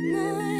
But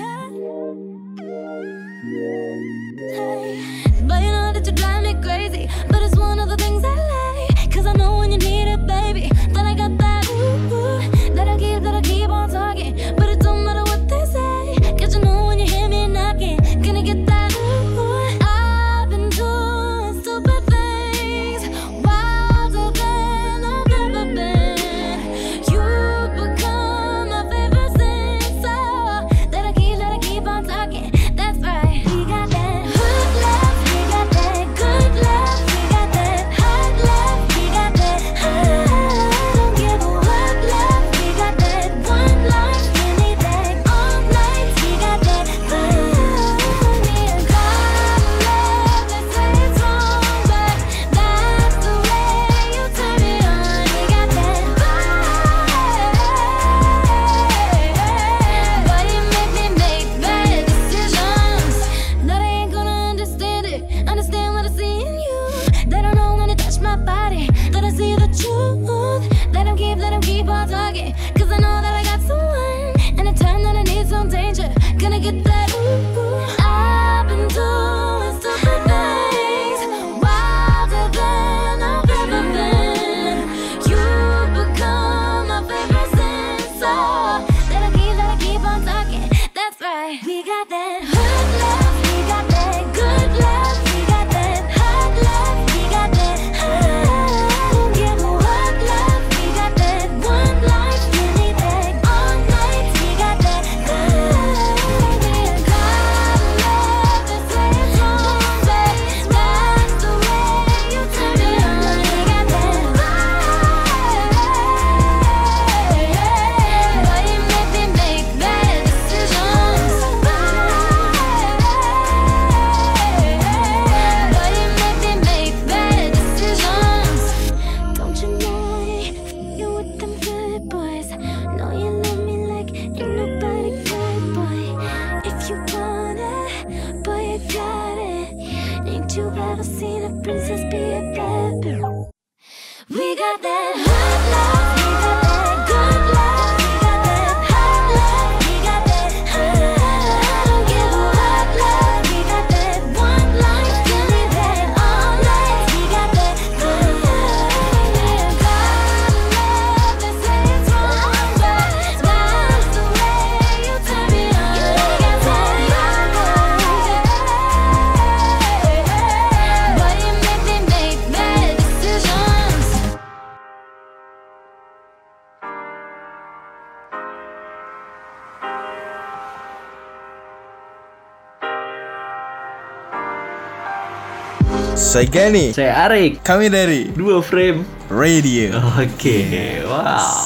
Saya Gani. Saya Arik. Kami dari Dua frame. Radio. Oke. Wow.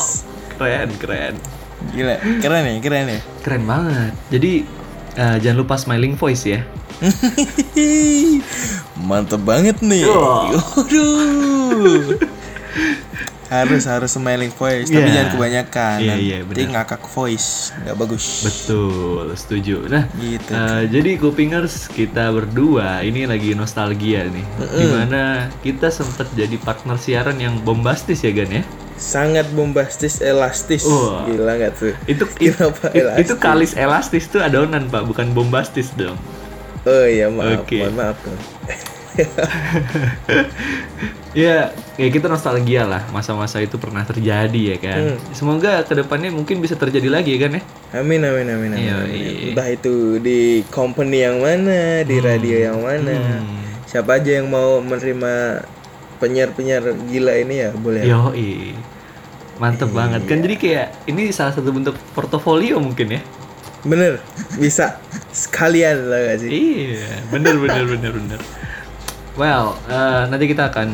Keren, keren. Gila, keren ya, keren ya. Keren banget. Jadi eh, jangan lupa smiling voice ya. Mantep banget nih. Wah. Waduh. Harus harus smiling voice, tapi Iya. jangan kebanyakan. Nanti iya, benar. ngakak voice, nggak bagus. Betul, setuju. Nah, Gitu. eh, jadi Kupingers kita berdua ini lagi nostalgia nih. Di mana kita sempat jadi partner siaran yang bombastis ya Gan ya. Sangat bombastis, elastis. Wah. Gila nggak tuh? Itu it- Kenapa it- elastis? itu kalis elastis tuh adonan Pak, bukan bombastis dong. Oh iya maaf, Oke. mohon maaf tuh. Ya, ya kita nostalgia lah masa-masa itu pernah terjadi ya kan. Hmm. Semoga ke depannya mungkin bisa terjadi lagi ya kan ya. Amin amin amin amin. Amin. iya. Entah itu di company yang mana, di radio yang mana. Hmm. Siapa aja yang mau menerima penyiar-penyiar gila ini ya boleh. Yo, mantep Iya. banget kan. Jadi kayak ini salah satu bentuk portofolio mungkin ya. Bener, bisa sekalian lah gak sih? Iya, bener bener bener bener. Well, eh, nanti kita akan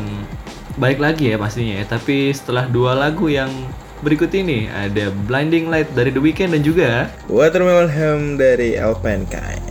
balik lagi ya pastinya ya. Tapi setelah dua lagu yang berikut ini ada Blinding Light dari The Weeknd dan juga Watermelon Ham dari Alpine Kind.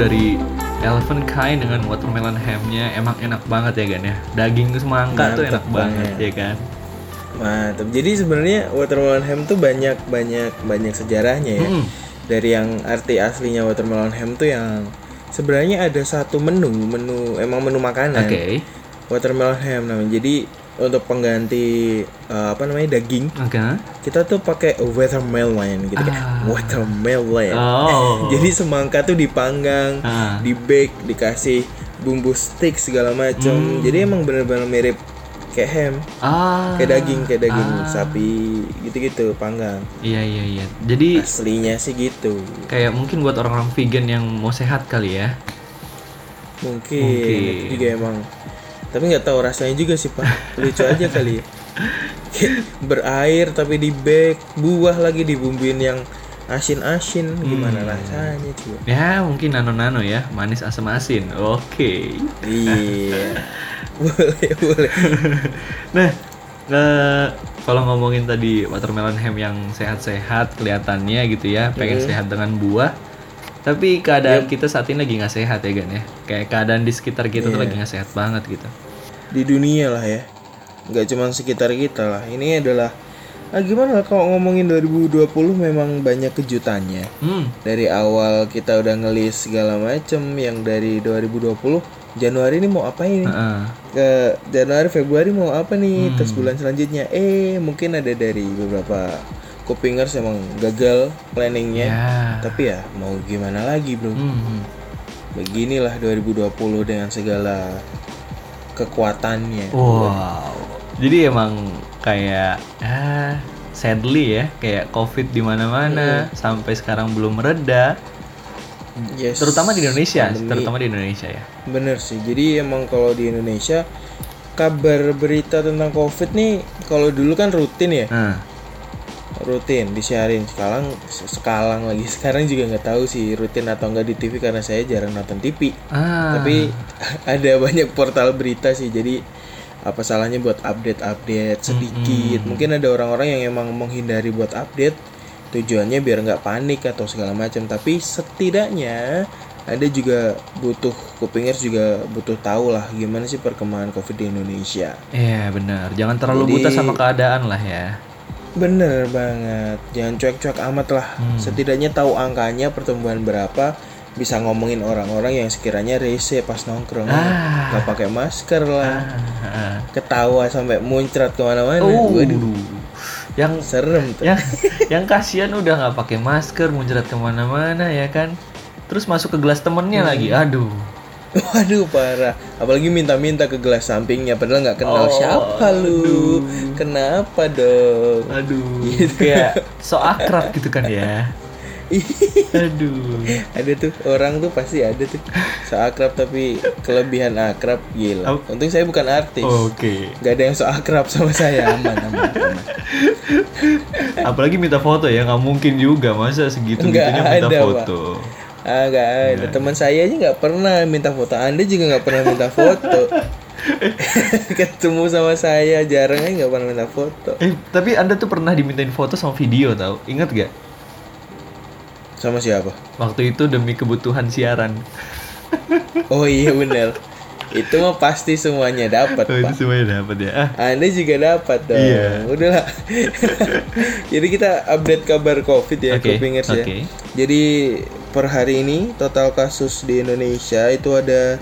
Dari elephant kind dengan watermelon hamnya emang enak banget ya kan ya. Daging semangka tuh Mantep enak banget banget. ya kan. Mantap. Jadi sebenarnya watermelon ham tuh banyak banyak banyak sejarahnya ya. Mm. Dari yang arti aslinya watermelon ham tuh yang sebenarnya ada satu menu, menu emang menu makanan. Oke. Watermelon ham namanya. Jadi untuk pengganti eh, apa namanya daging, Oke. kita tuh pakai watermelon gitu kan. Ah. Watermelon. Oh. Jadi semangka tuh dipanggang, Ah. di bake, dikasih bumbu stick segala macam. Hmm. Jadi emang bener-bener mirip kayak ham, Ah. kayak daging, kayak daging Ah. sapi gitu-gitu panggang. Iya iya iya. Jadi Aslinya sih gitu. kayak mungkin buat orang-orang vegan yang mau sehat kali ya. Mungkin, Mungkin. itu juga emang. Tapi nggak tahu rasanya juga sih pak. Lucu aja kali ya. Berair tapi di bake, buah lagi dibumbuin yang asin-asin. Gimana Hmm. rasanya coba? Ya mungkin nano-nano ya, manis asam asin. Oke. Iya. boleh boleh. Nah, eh, kalau ngomongin tadi watermelon ham yang sehat-sehat kelihatannya gitu ya, pengen sehat dengan buah. Tapi keadaan kita saat ini lagi nggak sehat ya Gan ya. Kayak keadaan di sekitar kita tuh Iya. lagi nggak sehat banget gitu. Di dunia lah ya. Nggak cuma sekitar kita lah. Ini adalah ah gimana kalau ngomongin 2020 memang banyak kejutannya. Hmm. Dari awal kita udah ngelis segala macem yang dari 2020 Januari ini mau apa ini? heeh. ke Januari Februari mau apa nih terus bulan selanjutnya eh mungkin ada dari beberapa kupingers emang gagal planningnya Ya. tapi ya mau gimana lagi bro Hmm. beginilah 2020 dengan segala kekuatannya Wow. Jadi emang kayak ah sadly ya, kayak COVID di mana-mana sampai sekarang belum mereda, Yes, terutama di Indonesia, pandemi. terutama di Indonesia ya. bener sih jadi emang kalau di Indonesia kabar berita tentang covid nih kalau dulu kan rutin ya Nah, rutin disiarin. Sekarang sekalang lagi sekarang juga nggak tahu sih rutin atau enggak di TV karena saya jarang nonton TV ah, tapi ada banyak portal berita sih. Jadi apa salahnya buat update-update sedikit? Mungkin ada orang-orang yang emang menghindari buat update tujuannya biar nggak panik atau segala macam. Tapi setidaknya ada juga butuh kupingers juga butuh tahu lah gimana sih perkembangan covid di Indonesia. Iya benar. Jangan terlalu Jadi- buta sama keadaan lah ya. Bener banget, jangan cuek-cuek amat lah. Hmm. Setidaknya tahu angkanya pertumbuhan berapa, bisa ngomongin orang-orang yang sekiranya rese pas nongkrong, Ah. nggak pakai masker lah, Ah, ketawa sampai muncrat ke mana-mana. Oh, Waduh, yang serem tuh. yang yang kasihan udah nggak pakai masker, muncrat ke mana-mana ya kan. Terus masuk ke gelas temennya Hmm. lagi, aduh. Waduh parah, apalagi minta-minta ke gelas sampingnya, padahal nggak kenal Oh, siapa lu, kenapa dong? Aduh, Gitu. kayak so akrab gitu kan ya. Aduh. ada tuh orang tuh pasti ada tuh seakrab tapi kelebihan akrab gila. Ap- Untung saya bukan artis. Oke. Gak ada yang so akrab sama saya aman aman aman. Apalagi minta foto ya, nggak mungkin juga masa segitu gitunya minta ada, Pak. Ah gak ada. Teman saya aja nggak pernah minta foto. Anda juga nggak pernah minta foto. Ketemu sama saya jarang aja nggak pernah minta foto. Eh, tapi anda tuh pernah dimintain foto sama video tau? Ingat gak? Sama siapa? Waktu itu demi kebutuhan siaran. Oh iya bener. Itu mah pasti semuanya dapat Oh, itu pak. semuanya dapat ya. Ah, Anda juga dapat dong. Iya. Udahlah. Jadi kita update kabar COVID ya, Oke, Kupingers ya. oke. Jadi per hari ini total kasus di Indonesia itu ada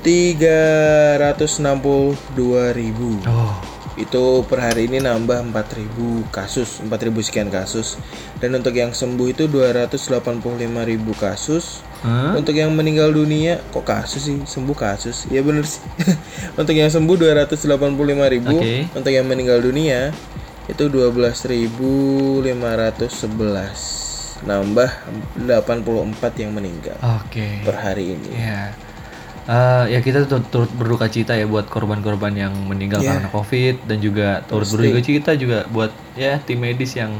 362 ribu. Oh, Itu per hari ini nambah 4000 kasus, 4000 sekian kasus. Dan untuk yang sembuh itu 285 ribu kasus. Hah? Untuk yang meninggal dunia kok kasus sih? Sembuh kasus. Ya bener sih. untuk yang sembuh 285 ribu. Oke. Untuk yang meninggal dunia itu 12.511. Nambah 84 yang meninggal Oke. per hari ini. Ya. Eh, ya kita turut, turut berduka cita ya buat korban-korban yang meninggal Iya. karena COVID dan juga turut Pasti. berduka cita juga buat ya tim medis yang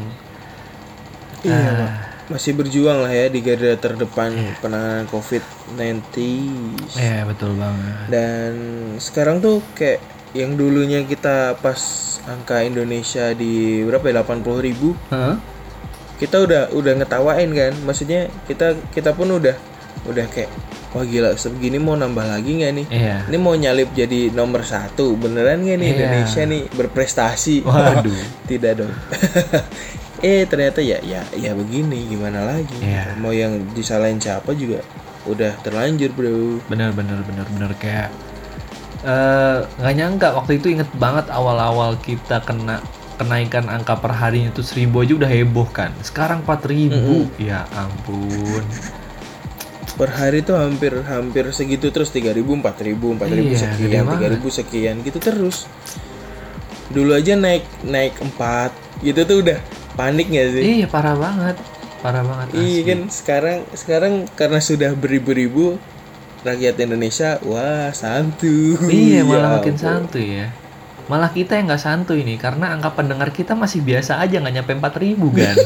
Iya, Ah. Masih berjuang lah ya di garda terdepan Iya. penanganan COVID-19. ya betul banget. Dan sekarang tuh kayak yang dulunya kita pas angka Indonesia di berapa ya 80 ribu Hah? Kita udah udah ngetawain kan maksudnya kita kita pun udah udah kayak wah gila segini mau nambah lagi nggak nih Iya. ini mau nyalip jadi nomor satu beneran nggak nih Iya. Indonesia nih berprestasi Waduh. tidak dong eh ternyata ya ya ya begini gimana lagi Iya. mau yang disalahin siapa juga udah terlanjur bro bener bener bener bener kayak eh, nggak nyangka waktu itu inget banget awal-awal kita kena kenaikan angka per harinya itu seribu aja udah heboh kan. Sekarang 4000 ya ampun. Per hari tuh hampir hampir segitu terus 3000 4000 4000 Iya, sekian gede banget. 3000 sekian gitu terus. Dulu aja naik naik 4 gitu tuh udah panik gak sih? Iya parah banget. Parah banget Iya kan sekarang sekarang karena sudah beribu-ribu rakyat Indonesia wah santuy. iya Ya malah makin ampun. santuy ya malah kita yang nggak santuy nih karena angka pendengar kita masih biasa aja nggak nyampe 4000 kan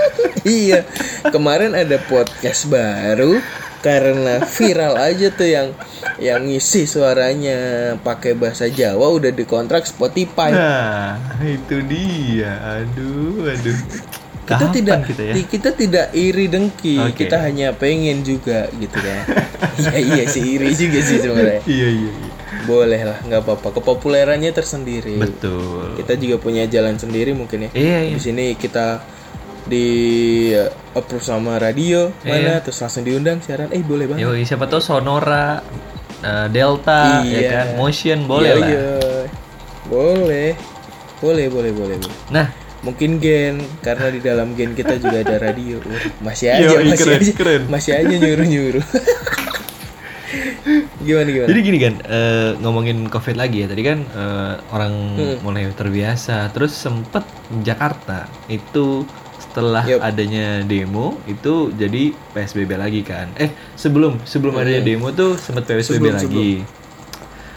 iya kemarin ada podcast baru karena viral aja tuh yang yang ngisi suaranya pakai bahasa Jawa udah dikontrak Spotify. nah itu dia aduh aduh kita Kapan tidak kita ya kita tidak iri dengki, Oke. kita hanya pengen juga gitu kan. Iya iya sih iri juga sih sebenarnya. iya iya iya Boleh lah, nggak apa-apa. Kepopulerannya tersendiri. betul Kita juga punya jalan sendiri mungkin ya. iya iya Di sini kita di uh, approve sama radio mana terus langsung diundang siaran. Eh boleh banget. Yoi, siapa tahu Sonora, eh, Delta, ya Iya. kan, Motion boleh Iya, lah. iya. Boleh. Boleh, boleh, boleh. Nah, Mungkin gen karena di dalam gen kita juga ada radio. Masih aja, Yoi, masih keren, aja, keren. masih aja nyuruh-nyuruh. gimana gimana? jadi gini kan, eh, ngomongin COVID lagi ya. Tadi kan eh, orang Hmm. mulai terbiasa, terus sempet Jakarta itu setelah Yup. adanya demo itu jadi PSBB lagi kan. Eh, sebelum sebelum adanya demo tuh sempet PSBB Hmm. Sebelum, lagi.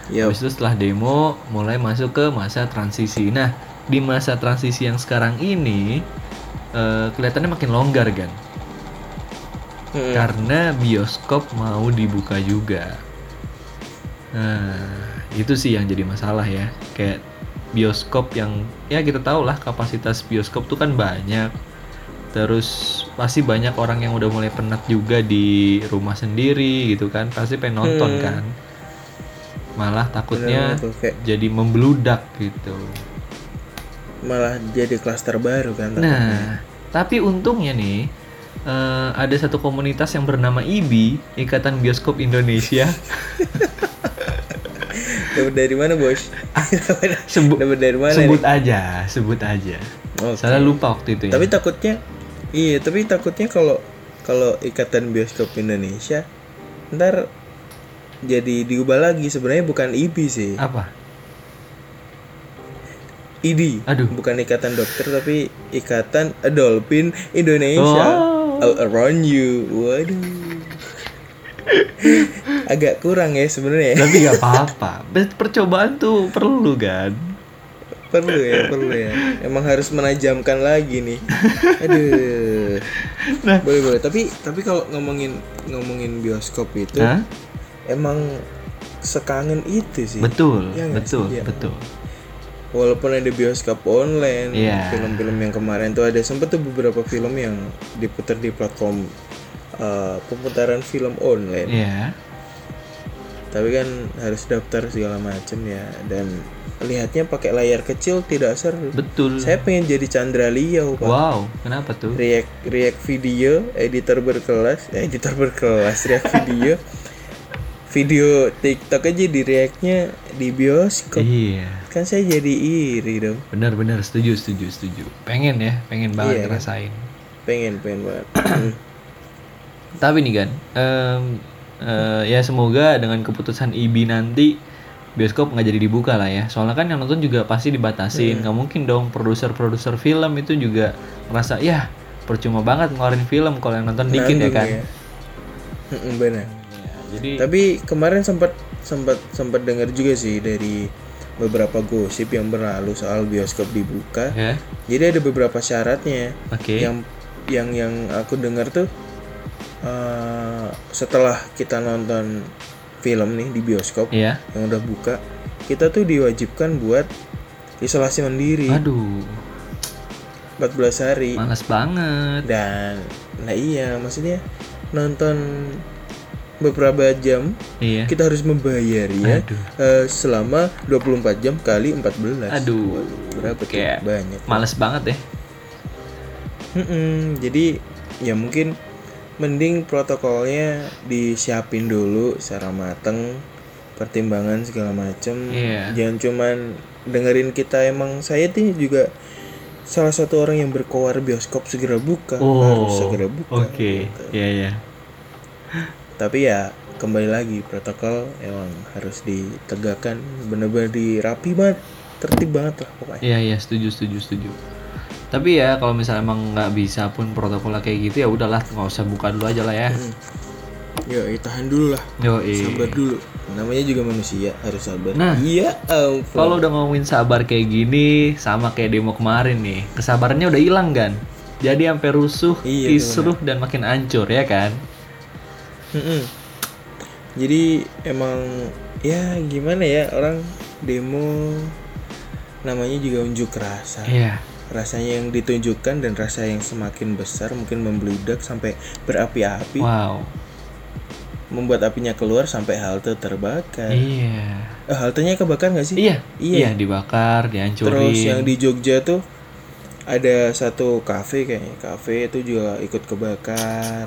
Yup. Habis itu setelah demo mulai masuk ke masa transisi. Nah, di masa transisi yang sekarang ini eh, kelihatannya makin longgar kan. Hmm. Karena bioskop mau dibuka juga. Nah, itu sih yang jadi masalah ya. Kayak bioskop yang ya kita tahu lah kapasitas bioskop tuh kan banyak. Terus pasti banyak orang yang udah mulai penat juga di rumah sendiri gitu kan. Pasti pengen nonton Hmm. kan. Malah takutnya kayak jadi membludak gitu. malah jadi klaster baru kan. Nah, tapi untungnya nih eh, ada satu komunitas yang bernama IBI, Ikatan Bioskop Indonesia. Dapat dari mana, Bos? Sebut Dapat dari mana? sebut nih? aja, sebut aja. Oke. Saya lupa waktu itu ya. Tapi takutnya iya, tapi takutnya kalau kalau Ikatan Bioskop Indonesia ntar jadi diubah lagi sebenarnya bukan IBI sih. apa? ID. Aduh. Bukan ikatan dokter tapi ikatan Dolphin Indonesia. Oh. All around you. Waduh. Agak kurang ya sebenarnya. Tapi nggak apa-apa. Per- Percobaan tuh perlu kan. perlu ya, perlu ya. Emang harus menajamkan lagi nih. Aduh. Nah. Boleh boleh. Tapi tapi kalau ngomongin ngomongin bioskop itu Hah? emang sekangen itu sih. Betul, nggak betul, sih? Iya. betul. Walaupun ada bioskop online, Iya. film-film yang kemarin tuh ada sempet tuh beberapa film yang diputar di platform uh, pemutaran film online. Iya. Tapi kan harus daftar segala macem ya dan lihatnya pakai layar kecil tidak seru. Betul. Saya pengen jadi Chandra Liau, Pak. Wow, kenapa tuh? React react video, editor berkelas, eh, editor berkelas, react video. video TikTok aja di reactnya di bioskop. Iya. Kan saya jadi iri dong. Benar-benar setuju, setuju, setuju. Pengen ya, pengen banget Iya, kan? ngerasain. Pengen, pengen banget. Tapi nih kan, em, eh, ya semoga dengan keputusan IBI nanti bioskop nggak jadi dibuka lah ya. Soalnya kan yang nonton juga pasti dibatasin. Nggak mungkin dong produser-produser film itu juga merasa ya percuma banget ngeluarin film kalau yang nonton dikit ya Nanggung kan. Mm-mm, Benar. Ya, jadi Tapi kemarin sempat sempat sempat dengar juga sih dari beberapa gosip yang berlalu soal bioskop dibuka. ya, Jadi ada beberapa syaratnya. oke. Yang yang yang aku dengar tuh eh, setelah kita nonton film nih di bioskop Iya. yang udah buka, kita tuh diwajibkan buat isolasi mandiri Aduh, 14 hari. malas banget. Dan nah iya, maksudnya nonton beberapa jam Iya. kita harus membayar ya eh, selama 24 jam kali 14 Aduh. Waduh, berapa tuh Kayak banyak Males banget ya. Mm-mm, jadi ya mungkin mending protokolnya disiapin dulu secara mateng pertimbangan segala macem Iya. jangan cuman dengerin kita emang saya tuh juga salah satu orang yang berkoar bioskop segera buka harus segera buka Oh, Oke. gitu. Iya, iya. tapi ya kembali lagi protokol emang harus ditegakkan bener-bener dirapi banget tertib banget lah pokoknya Iya, iya, setuju, setuju, setuju. Tapi ya kalau misalnya emang nggak bisa pun protokol kayak gitu ya udahlah nggak usah buka dulu aja lah ya. Yo, tahan dulu lah Yo, sabar dulu namanya juga manusia harus sabar Nah. iya Kalau udah ngomongin sabar kayak gini, sama kayak demo kemarin nih, kesabarannya udah hilang kan? Jadi sampai rusuh, Iya, kisruh dan makin hancur ya kan? Mm-mm. Jadi emang ya gimana ya orang demo namanya juga unjuk rasa. Iya. Rasanya yang ditunjukkan dan rasa yang semakin besar mungkin membludak sampai berapi-api, Wow. membuat apinya keluar sampai halte terbakar. Iya. Eh, haltenya kebakar nggak sih? Iya. Iya. Iya, dibakar, dihancurin. Terus yang di Jogja tuh ada satu kafe kayaknya, kafe itu juga ikut kebakar.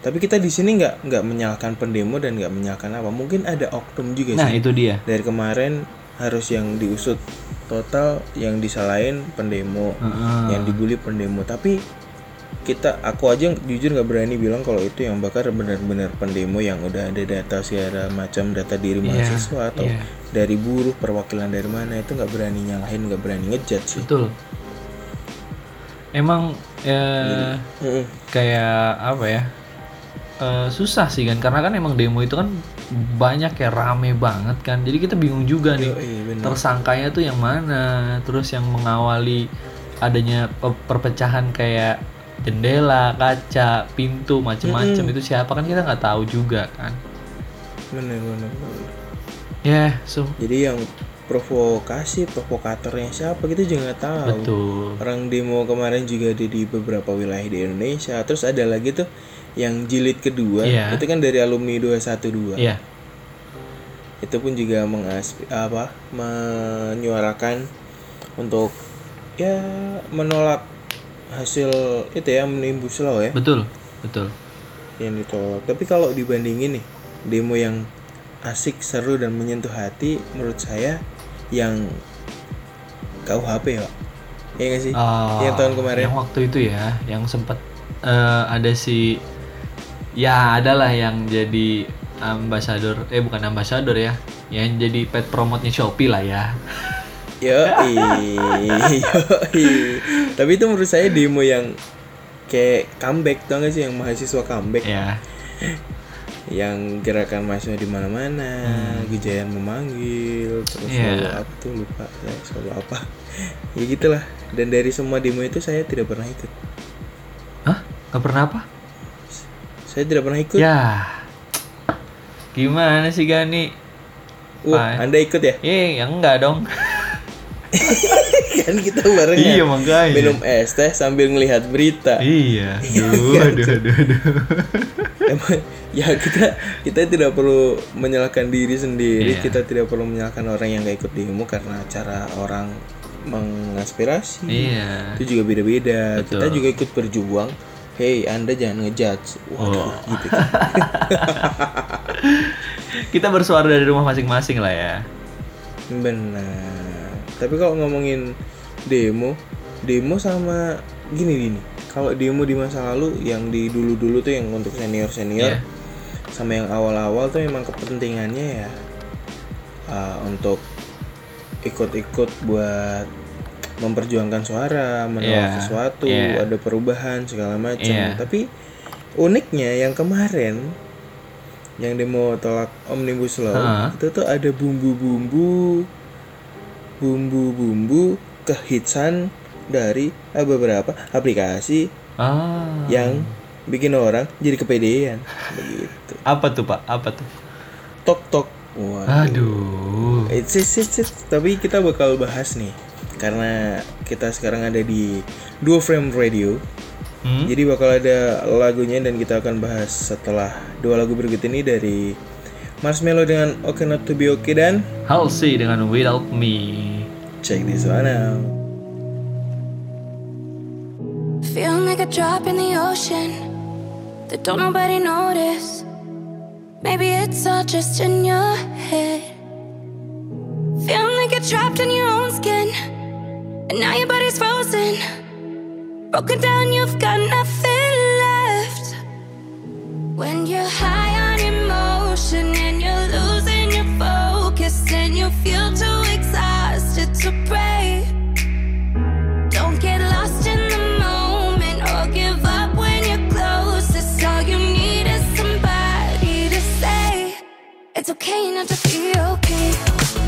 Tapi kita di sini nggak nggak menyalahkan pendemo dan nggak menyalahkan apa. Mungkin ada oknum juga Nah, sih. itu dia. Dari kemarin harus yang diusut total, yang disalahin pendemo, Heeh. yang dibully pendemo. Tapi kita, aku aja jujur nggak berani bilang kalau itu yang bakar benar-benar pendemo yang udah ada data segala macam data diri mahasiswa atau iya. dari buruh perwakilan dari mana itu nggak berani nyalahin nggak berani ngejudge sih. Betul. Emang eh, Mm-mm. kayak apa ya? Eh, susah sih kan karena kan emang demo itu kan banyak ya rame banget kan. Jadi kita bingung juga nih. Yoi, tersangkanya tuh yang mana terus yang mengawali adanya pe- perpecahan kayak jendela kaca pintu macem-macem itu siapa kan kita nggak tahu juga kan Bener, bener, bener. ya so Jadi yang provokasi, provokatornya siapa kita juga nggak tahu. betul Orang demo kemarin juga ada di beberapa wilayah di Indonesia. Terus ada lagi tuh yang jilid kedua, Iya. itu kan dari alumni 212. Iya Itu pun juga mengasp apa menyuarakan untuk ya menolak hasil itu ya menimbus law ya betul betul yang ditolak. Tapi kalau dibandingin nih demo yang asik, seru dan menyentuh hati, menurut saya yang KUHP ya, Pak. Iya nggak sih? Ah, yang tahun kemarin. yang waktu itu ya yang sempat eh, ada si ya adalah yang jadi ambasador eh bukan ambasador ya yang jadi pet promote-nya Shopee lah ya Yo, Tapi itu menurut saya demo yang kayak comeback tau gak sih yang mahasiswa comeback ya yang gerakan mahasiswa di mana-mana, Gejayan memanggil, terus Hmm. Selalu apa tuh lupa saya selalu apa. ya gitulah. Dan dari semua demo itu saya tidak pernah ikut. Hah? Gak pernah apa? Saya tidak pernah ikut. Ya, gimana sih Gani? Wah, Pak. Anda ikut ya? Eh, yang enggak dong. kan kita bareng Iya, ya. makanya. Minum es teh sambil ngelihat berita. iya, aduh, aduh, aduh, aduh. Emang ya kita kita tidak perlu menyalahkan diri sendiri, Iya. kita tidak perlu menyalahkan orang yang gak ikut demo karena cara orang mengaspirasi. Iya. Itu juga beda-beda. Betul. Kita juga ikut berjuang. Hey, Anda jangan ngejudge. Waduh, Oh. gitu. Kita bersuara dari rumah masing-masing lah ya. Benar. Tapi kalau ngomongin demo, demo sama gini gini. Kalau demo di masa lalu yang di dulu-dulu tuh yang untuk senior-senior Iya. sama yang awal-awal tuh emang kepentingannya ya uh, untuk ikut-ikut buat memperjuangkan suara, menolak Iya, sesuatu, iya. ada perubahan segala macam. Iya. Tapi uniknya yang kemarin yang demo tolak omnibus law Ha. itu tuh ada bumbu-bumbu bumbu-bumbu kehitsan dari eh, beberapa aplikasi Ah. yang bikin orang jadi kepedean begitu Apa tuh, Pak? Apa tuh? tok tok wah Aduh. It's, it's, it's, it's. tapi kita bakal bahas nih karena kita sekarang ada di Duo Frame Radio. Hmm? Jadi bakal ada lagunya dan kita akan bahas setelah dua lagu berikut ini dari Marshmallow dengan Okay Not To Be Okay dan Halsey dengan Without Me. Check this one out. Feeling like a drop in the ocean that don't nobody notice. Maybe it's all just in your head. Feeling like you're trapped in your own skin. And now your body's frozen. Broken down, you've got nothing left. When you're high on emotion and you're losing your focus and you feel too exhausted to pray. Don't get lost in the moment or give up when you're closest. All you need is somebody to say it's okay not to be okay.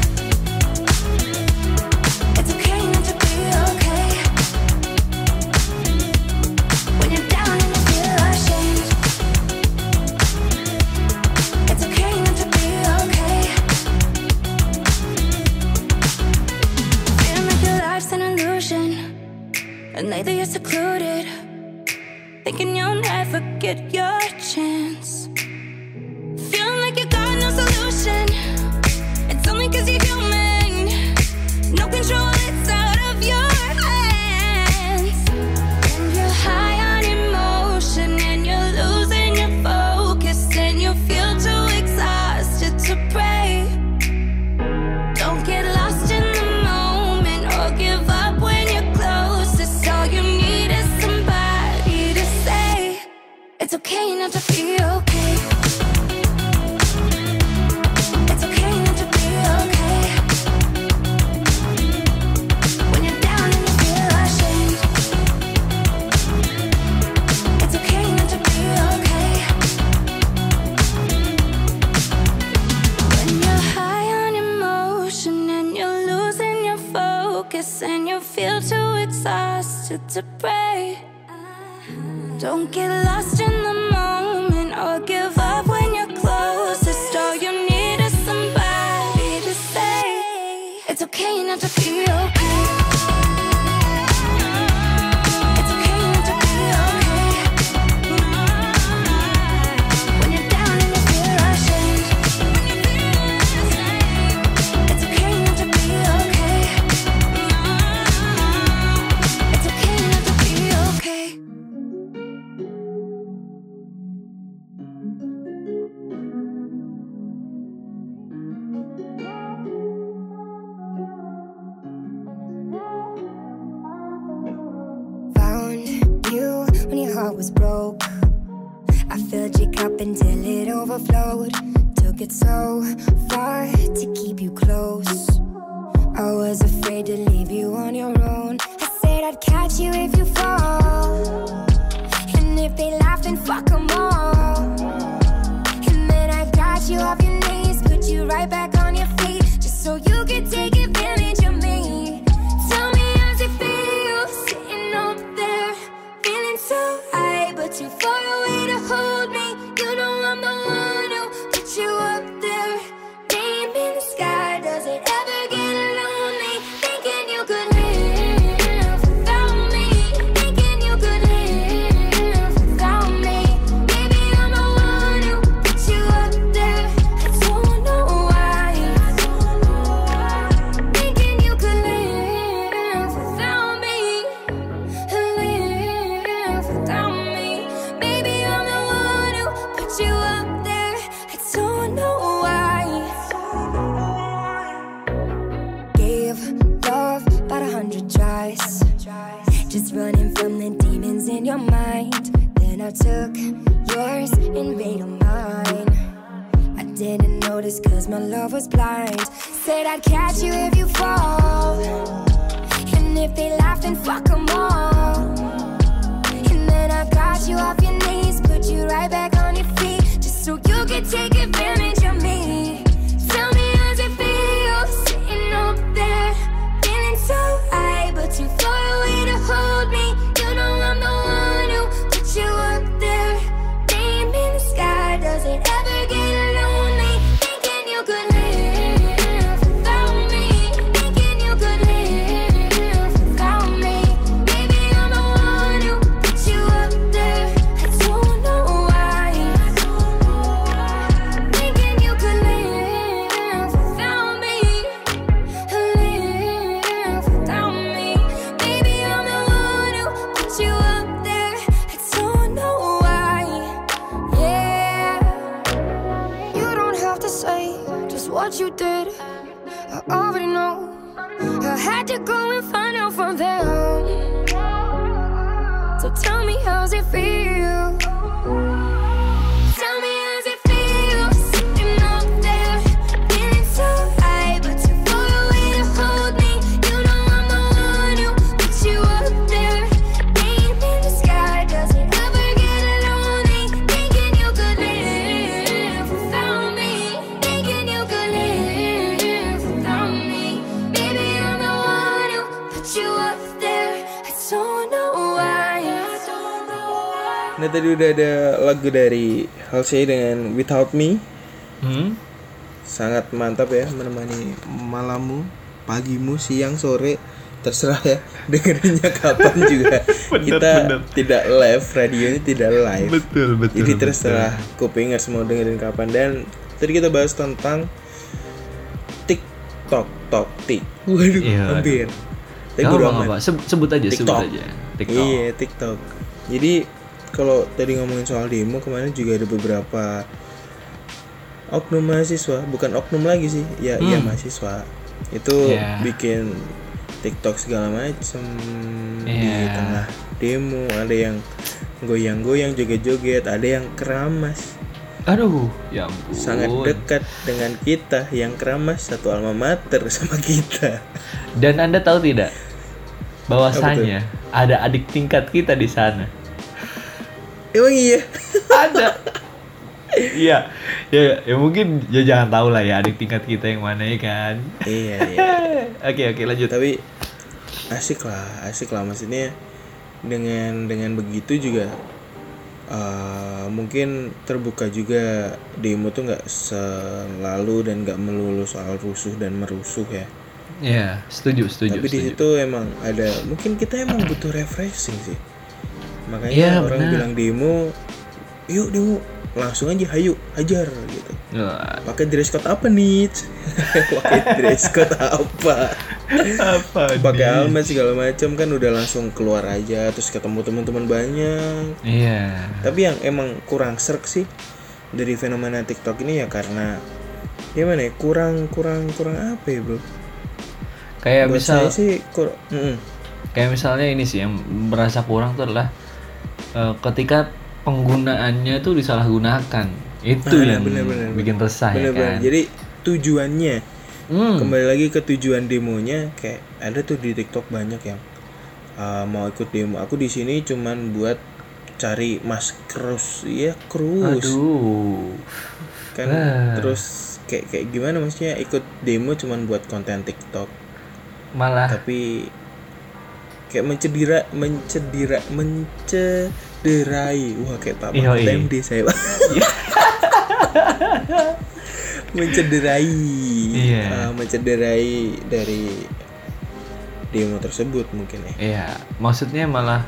Udah ada lagu dari Halsey dengan Without Me Hmm? Sangat mantap ya menemani malammu, pagimu, siang, sore Terserah ya dengerinnya kapan juga Bener, Kita bener. tidak live, radionya tidak live Betul, betul. Jadi betul. terserah kupingers mau dengerin kapan Dan tadi kita bahas tentang TikTok, tok, tik Waduh, Iya, hampir Tapi apa, apa. Sebut, sebut aja, sebut TikTok. aja. TikTok. Iya TikTok. Jadi kalau tadi ngomongin soal demo kemarin juga ada beberapa oknum mahasiswa, bukan oknum lagi sih, ya iya Hmm. mahasiswa itu Iya. bikin TikTok segala macem di Iya. tengah demo. Ada yang goyang-goyang, joget-joget, ada yang keramas. Aduh, ya ampun. Sangat dekat dengan kita yang keramas satu alma mater sama kita. Dan Anda tahu tidak bahwasanya ada adik tingkat kita di sana. Emang iya. Ada. Iya, ya, ya mungkin ya jangan tahu lah ya adik tingkat kita yang mana ya kan. iya, iya. Oke oke lanjut. tapi asik lah asik lah maksudnya dengan dengan begitu juga eh, mungkin terbuka juga demo tuh nggak selalu dan nggak melulu soal rusuh dan merusuh ya Ya setuju setuju. tapi di setuju. situ emang ada mungkin kita emang butuh refreshing sih makanya Iya, orang benar. bilang demo yuk demo langsung aja hayu hajar gitu pakai dress code apa nih pakai dress code apa apa? pakai helmet segala macam kan udah langsung keluar aja terus ketemu teman-teman banyak Iya. tapi yang emang kurang serk sih dari fenomena TikTok ini ya karena gimana ya kurang kurang kurang apa ya bro Kayak buat misal saya sih kur Mm-mm. kayak misalnya ini sih yang merasa kurang tuh adalah eh, ketika penggunaannya tuh disalahgunakan. Itu Ah, yang bener, bener, bikin resah ya bener-bener kan. jadi tujuannya Hmm. kembali lagi ke tujuan demonya kayak ada tuh di TikTok banyak yang uh, mau ikut demo aku di sini cuman buat cari mas krus ya krus Aduh. kan Ah. terus kayak kayak gimana maksudnya ikut demo cuman buat konten TikTok Malah tapi kayak mencedera mencedera mencederai wah kayak Pak Mahfud. MD saya Pak. mencederai Iya. uh, mencederai dari demo tersebut mungkin ya Iya, maksudnya malah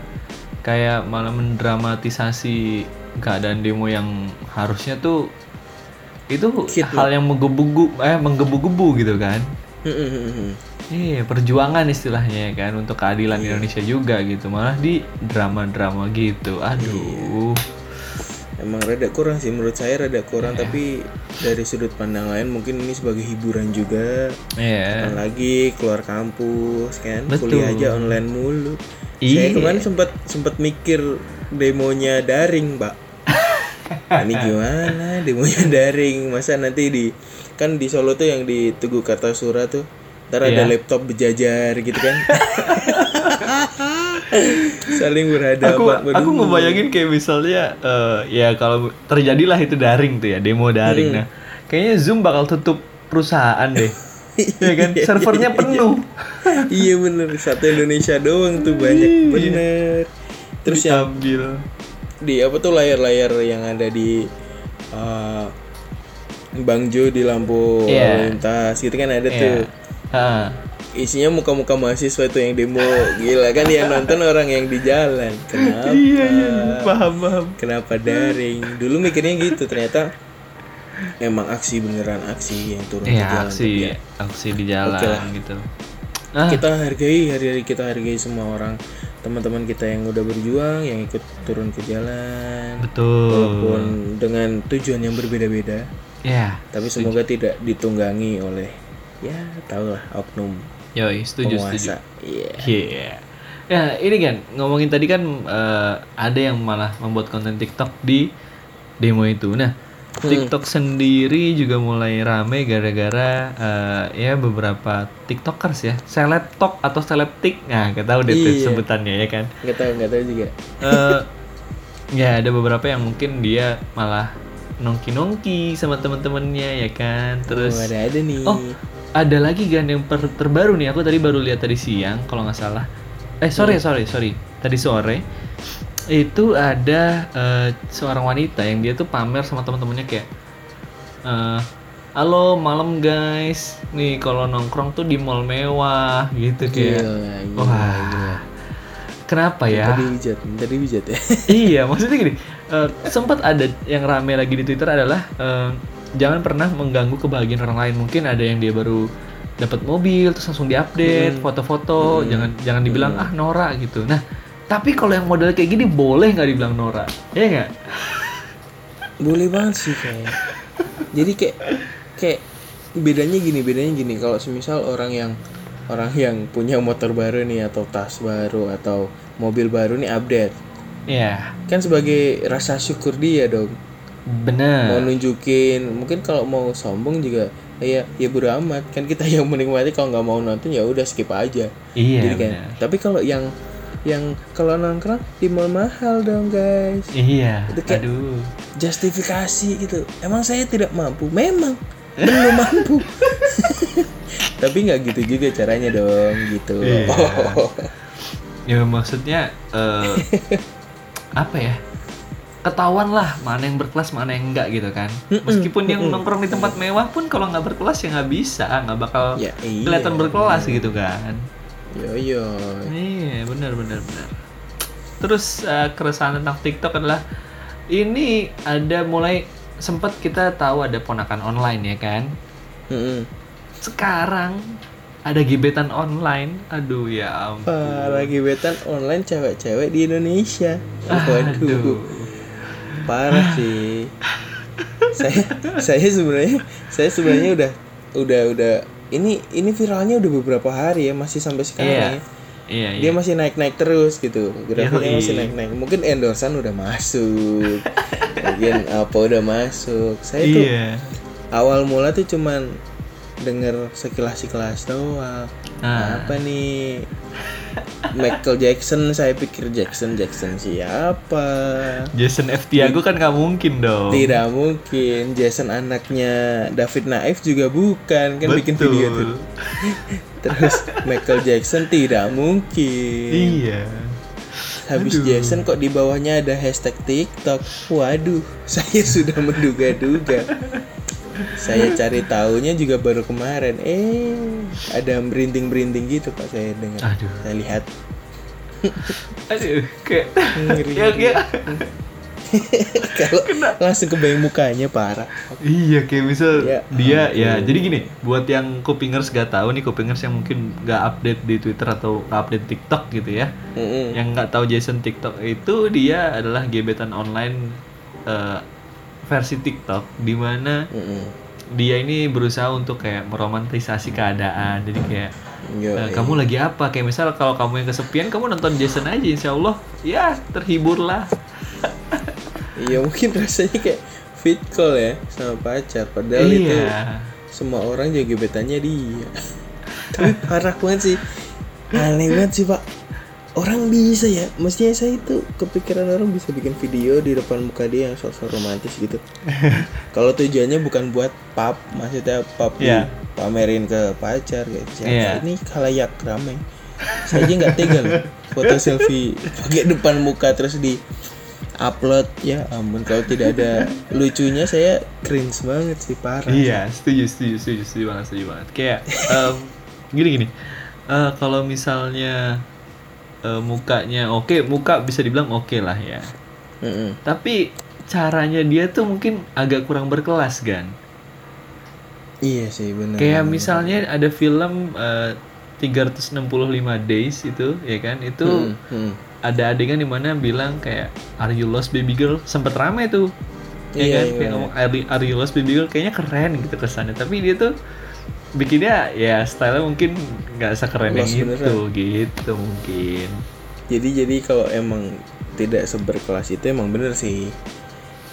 kayak malah mendramatisasi keadaan demo yang harusnya tuh itu Hit hal yang menggebu eh menggebu-gebu gitu kan. Iya, perjuangan istilahnya ya kan untuk keadilan Iya. Indonesia juga gitu. Malah di drama-drama gitu. Aduh. emang rada kurang sih menurut saya rada kurang Iya. tapi dari sudut pandang lain mungkin ini sebagai hiburan juga Iya. Kapan lagi keluar kampus kan Betul. kuliah aja online mulu Iya. saya kemarin sempat sempat mikir demonya daring pak ini gimana demonya daring masa nanti di kan di Solo tuh yang di Tugu Kartasura tuh ntar ada Iya. laptop berjajar gitu kan saling berhadapan Aku Waduh. aku ngebayangin kayak misalnya eh, ya kalau terjadilah itu daring tuh ya, demo daring. Hmm. Nah, kayaknya Zoom bakal tutup perusahaan deh. ya kan Iya, servernya iya, penuh. iya bener satu Indonesia doang tuh banyak bener terus yang Ambil. di apa tuh layar-layar yang ada di uh, Bang Jo di lampu lalu lintas gitu kan ada Iya. tuh Ha. isinya muka-muka mahasiswa itu yang demo gila kan yang nonton orang yang di jalan kenapa Iya, iya, paham paham. kenapa daring dulu mikirnya gitu ternyata emang aksi beneran aksi yang turun ke Iya, jalan aksi kerja. aksi di jalan Oke lah. gitu. Ah, kita hargai hari-hari kita hargai semua orang teman-teman kita yang udah berjuang yang ikut turun ke jalan betul. walaupun dengan tujuan yang berbeda-beda Ya, tapi semoga tidak ditunggangi oleh ya tau lah oknum yoi, setuju setuju. penguasa iya Iya. Ya, ini kan ngomongin tadi kan eh, ada yang malah membuat konten TikTok di demo itu. Nah, TikTok sendiri juga mulai rame gara-gara eh, ya beberapa TikTokers ya, selebtok atau selebtik. Nah, kita tahu deh tuh Iya. sebutannya ya kan. nggak tahu nggak tahu juga Eh, ya ada beberapa yang mungkin dia malah nongki-nongki sama teman-temannya ya kan. Terus oh, ada ada nih Oh, ada lagi kan yang per- terbaru nih. Aku tadi baru lihat tadi siang kalau nggak salah. Eh sorry sorry sorry. Tadi sore itu ada eh, seorang wanita yang dia tuh pamer sama teman-temannya kayak, eh, halo malam guys, nih kalau nongkrong tuh di mall mewah gitu kayak. Gila, gila, Wah, gila. kenapa ya? tadi bijat tadi bijat ya iya, maksudnya gini, eh, sempat ada yang rame lagi di Twitter adalah eh, jangan pernah mengganggu kebahagiaan orang lain. Mungkin ada yang dia baru dapat mobil terus langsung diupdate foto-foto, jangan jangan dibilang ah Nora gitu. Nah, tapi kalau yang model kayak gini boleh nggak dibilang Nora? Ya nggak? boleh banget sih kayak jadi kayak kayak bedanya gini bedanya gini kalau semisal orang yang orang yang punya motor baru nih atau tas baru atau mobil baru nih update Iya, kan sebagai rasa syukur dia dong mau bener. nunjukin mungkin kalau mau sombong juga ya ya bodo amat kan kita yang menikmati kalau nggak mau nonton ya udah skip aja Iya, jadi bener. tapi kalau yang yang kalau nongkrong di mall mahal dong guys Iya, Itu kayak- aduh. justifikasi gitu emang saya tidak mampu memang belum mampu tapi nggak gitu juga caranya dong gitu Iya. Oh. Ya maksudnya eh, apa ya? Ketahuan lah mana yang berkelas mana yang enggak gitu kan. Meskipun yang nongkrong di tempat mewah pun kalau nggak berkelas ya nggak bisa, nggak bakal Ya, iya. kelihatan berkelas gitu kan. yo yo Iya benar benar benar. Terus eh, keresahan tentang TikTok adalah ini ada mulai sempat kita tahu ada ponakan online ya kan. Mm-mm. Sekarang ada gebetan online. Aduh ya ampun. parah gebetan online cewek-cewek di Indonesia Aduh. Parah sih saya saya sebenarnya saya sebenarnya udah udah udah ini ini viralnya udah beberapa hari ya masih sampai Iya. sekarang ya Iya, iya. dia masih naik-naik terus gitu grafiknya Yoi. masih naik-naik mungkin endorsan udah masuk mungkin apa udah masuk saya tuh Iya. awal mula tuh cuman denger sekilas-sekilas doang Ah. apa nih Michael Jackson saya pikir Jackson Jackson siapa Jason F. Tiago kan nggak mungkin dong. tidak mungkin Jason anaknya David Naif juga bukan kan bikin Betul. video tuh terus Michael Jackson tidak mungkin Iya. Habis Aduh. Jason kok di bawahnya ada hashtag TikTok. Waduh, saya sudah menduga-duga. Saya cari tahunya juga baru kemarin. Eh, ada merinding-merinding gitu Pak saya dengar. Aduh. Saya lihat. Aduh, kayak Ngeri. ya, ya. Kalau langsung kebayang mukanya parah. Iya, kayak misal Ya dia ampun. ya. Jadi gini, buat yang kupingers gak tahu nih, kupingers yang mungkin gak update di Twitter atau gak update TikTok gitu ya. Mm-mm. Yang nggak tahu Jason TikTok itu dia adalah gebetan online eh, versi TikTok di mana Mm-mm. dia ini berusaha untuk kayak meromantisasi keadaan. Jadi kayak Yo, eh. kamu lagi apa? Kayak misal kalau kamu yang kesepian, kamu nonton Jason aja, insya Allah, ya terhibur lah. Iya mungkin rasanya kayak fit call ya sama pacar. Padahal itu iya. semua orang juga gebetannya dia tapi parah banget sih aneh banget sih pak orang bisa ya mestinya saya itu kepikiran orang bisa bikin video di depan muka dia yang sosok romantis gitu kalau tujuannya bukan buat pap maksudnya pap Iya. pamerin ke pacar kayak siapa Iya. ini kalayak ramai saya aja nggak tega loh foto selfie pakai depan muka terus di upload ya ampun kalau tidak ada lucunya saya cringe banget sih parah Iya, setuju, setuju, setuju, setuju banget, setuju banget. Kayak em, gini gini. Eh, kalau misalnya eh, mukanya oke, muka bisa dibilang oke lah ya. Mm-mm. Tapi caranya dia tuh mungkin agak kurang berkelas kan. Iya sih benar. Kayak misalnya ada film eh, 365 Days itu, ya kan? Itu Hmm, hmm. ada adegan di mana bilang kayak Are you lost baby girl? Sempet rame tuh. Ya Iya, kan? iya, Kayak iya. ngomong are, are you lost baby girl? Kayaknya keren gitu kesannya. Tapi dia tuh bikinnya ya style mungkin nggak sekeren yang itu gitu mungkin. jadi jadi kalau emang tidak seberkelas itu emang bener sih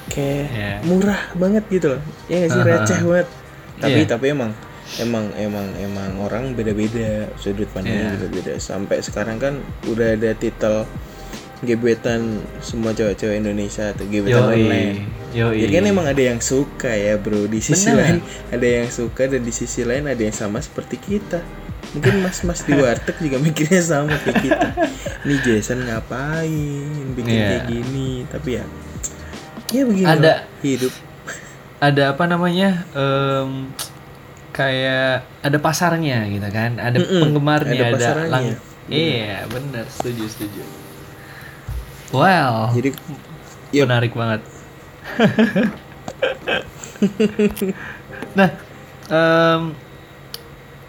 kayak Iya. murah banget gitu loh ya nggak sih Aha. receh banget tapi Iya. tapi emang emang emang emang orang beda-beda sudut pandangnya Iya. beda-beda sampai sekarang kan udah ada titel gebetan semua cewek-cewek Indonesia atau gebetan online Yoi. Jadi kan emang ada yang suka ya bro. Di sisi Bener. lain ada yang suka dan di sisi lain ada yang sama seperti kita. Mungkin mas-mas di warteg juga mikirnya sama kayak kita. Ini Jason ngapain bikin Iya. kayak gini? Tapi ya ya begini Ada- hidup. ada apa namanya em, kayak ada pasarnya gitu kan? Ada Mm-mm, penggemarnya ada ada, pasarnya. lang- iya. Benar. Setuju setuju. Well jadi ya menarik banget nah em,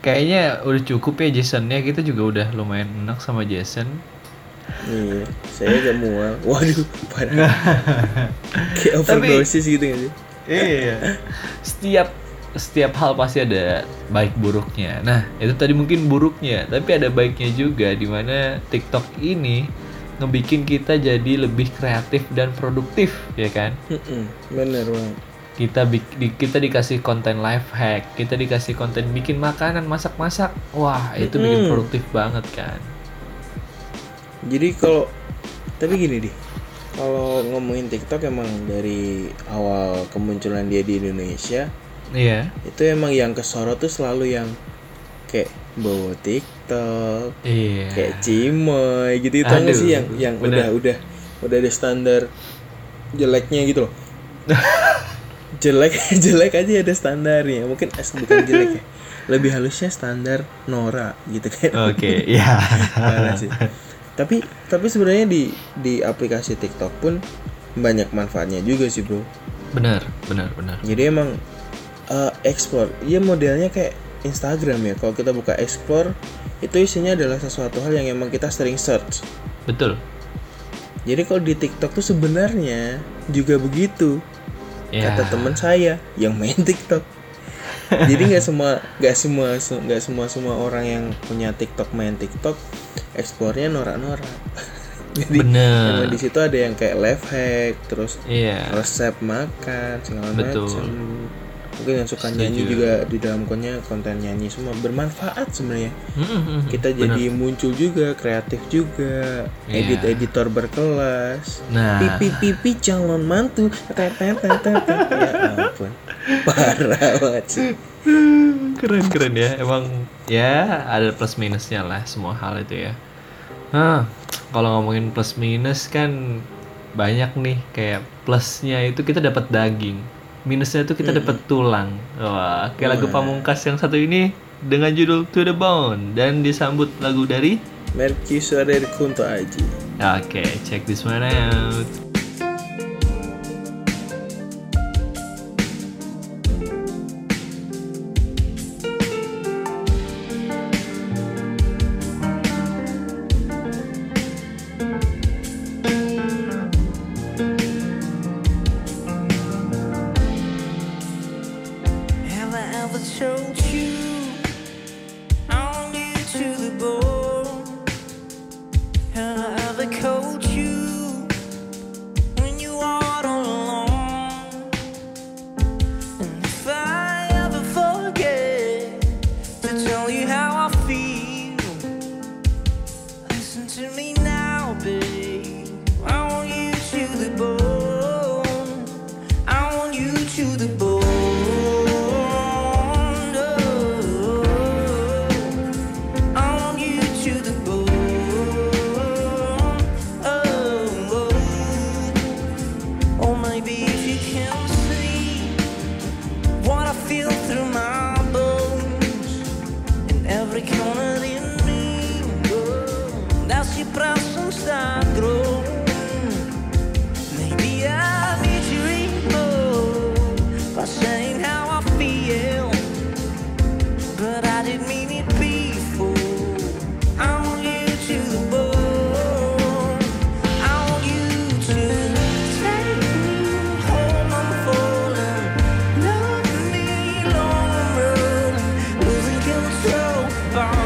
kayaknya udah cukup ya Jasonnya. Kita juga udah lumayan enak sama Jason. Iya saya agak mual. Waduh parah. Kayak overdosis gitu gak sih? Iya. Setiap setiap hal pasti ada baik buruknya. Nah, itu tadi mungkin buruknya, tapi ada baiknya juga di mana TikTok ini ngebikin kita jadi lebih kreatif dan produktif, ya kan? Bener banget Kita di- kita dikasih konten life hack, kita dikasih konten bikin makanan, masak-masak. Wah, itu bikin Mm-mm. produktif banget kan. Jadi kalau tapi gini deh, kalau ngomongin TikTok emang dari awal kemunculan dia di Indonesia Iya. itu emang yang kesorot tuh selalu yang kayak bawa TikTok, Iya. kayak cimoy gitu itu Aduh, sih yang yang bener. udah udah udah ada standar jeleknya gitu loh. jelek jelek aja ada standarnya mungkin eh, bukan jelek ya lebih halusnya standar Nora gitu kan Oke, iya. Parah sih. tapi tapi sebenarnya di di aplikasi TikTok pun banyak manfaatnya juga sih bro benar, benar, benar. jadi emang eh, explore ya modelnya kayak Instagram ya kalau kita buka explore itu isinya adalah sesuatu hal yang emang kita sering search Betul. jadi kalau di TikTok tuh sebenarnya juga begitu Ya. kata teman saya yang main TikTok jadi nggak semua nggak semua nggak semua semua orang yang punya TikTok main TikTok eksplornya norak-norak jadi Bener. di situ ada yang kayak life hack terus Iya. resep makan segala Betul. macam mungkin yang suka nyanyi juga di dalam kontennya konten nyanyi semua bermanfaat sebenarnya Mm-mm, kita bener. jadi muncul juga kreatif juga Iya. edit editor berkelas Nah. pipi pipi calon mantu tet tet tet tet, tet. ya ampun parah banget sih keren keren ya emang ya ada plus minusnya lah semua hal itu ya Hah, kalau ngomongin plus minus kan banyak nih kayak plusnya itu kita dapat daging minusnya itu kita dapat tulang. Wah kayak lagu pamungkas yang satu ini dengan judul To The Bone dan disambut lagu dari dari Kunto Aji oke check this one out found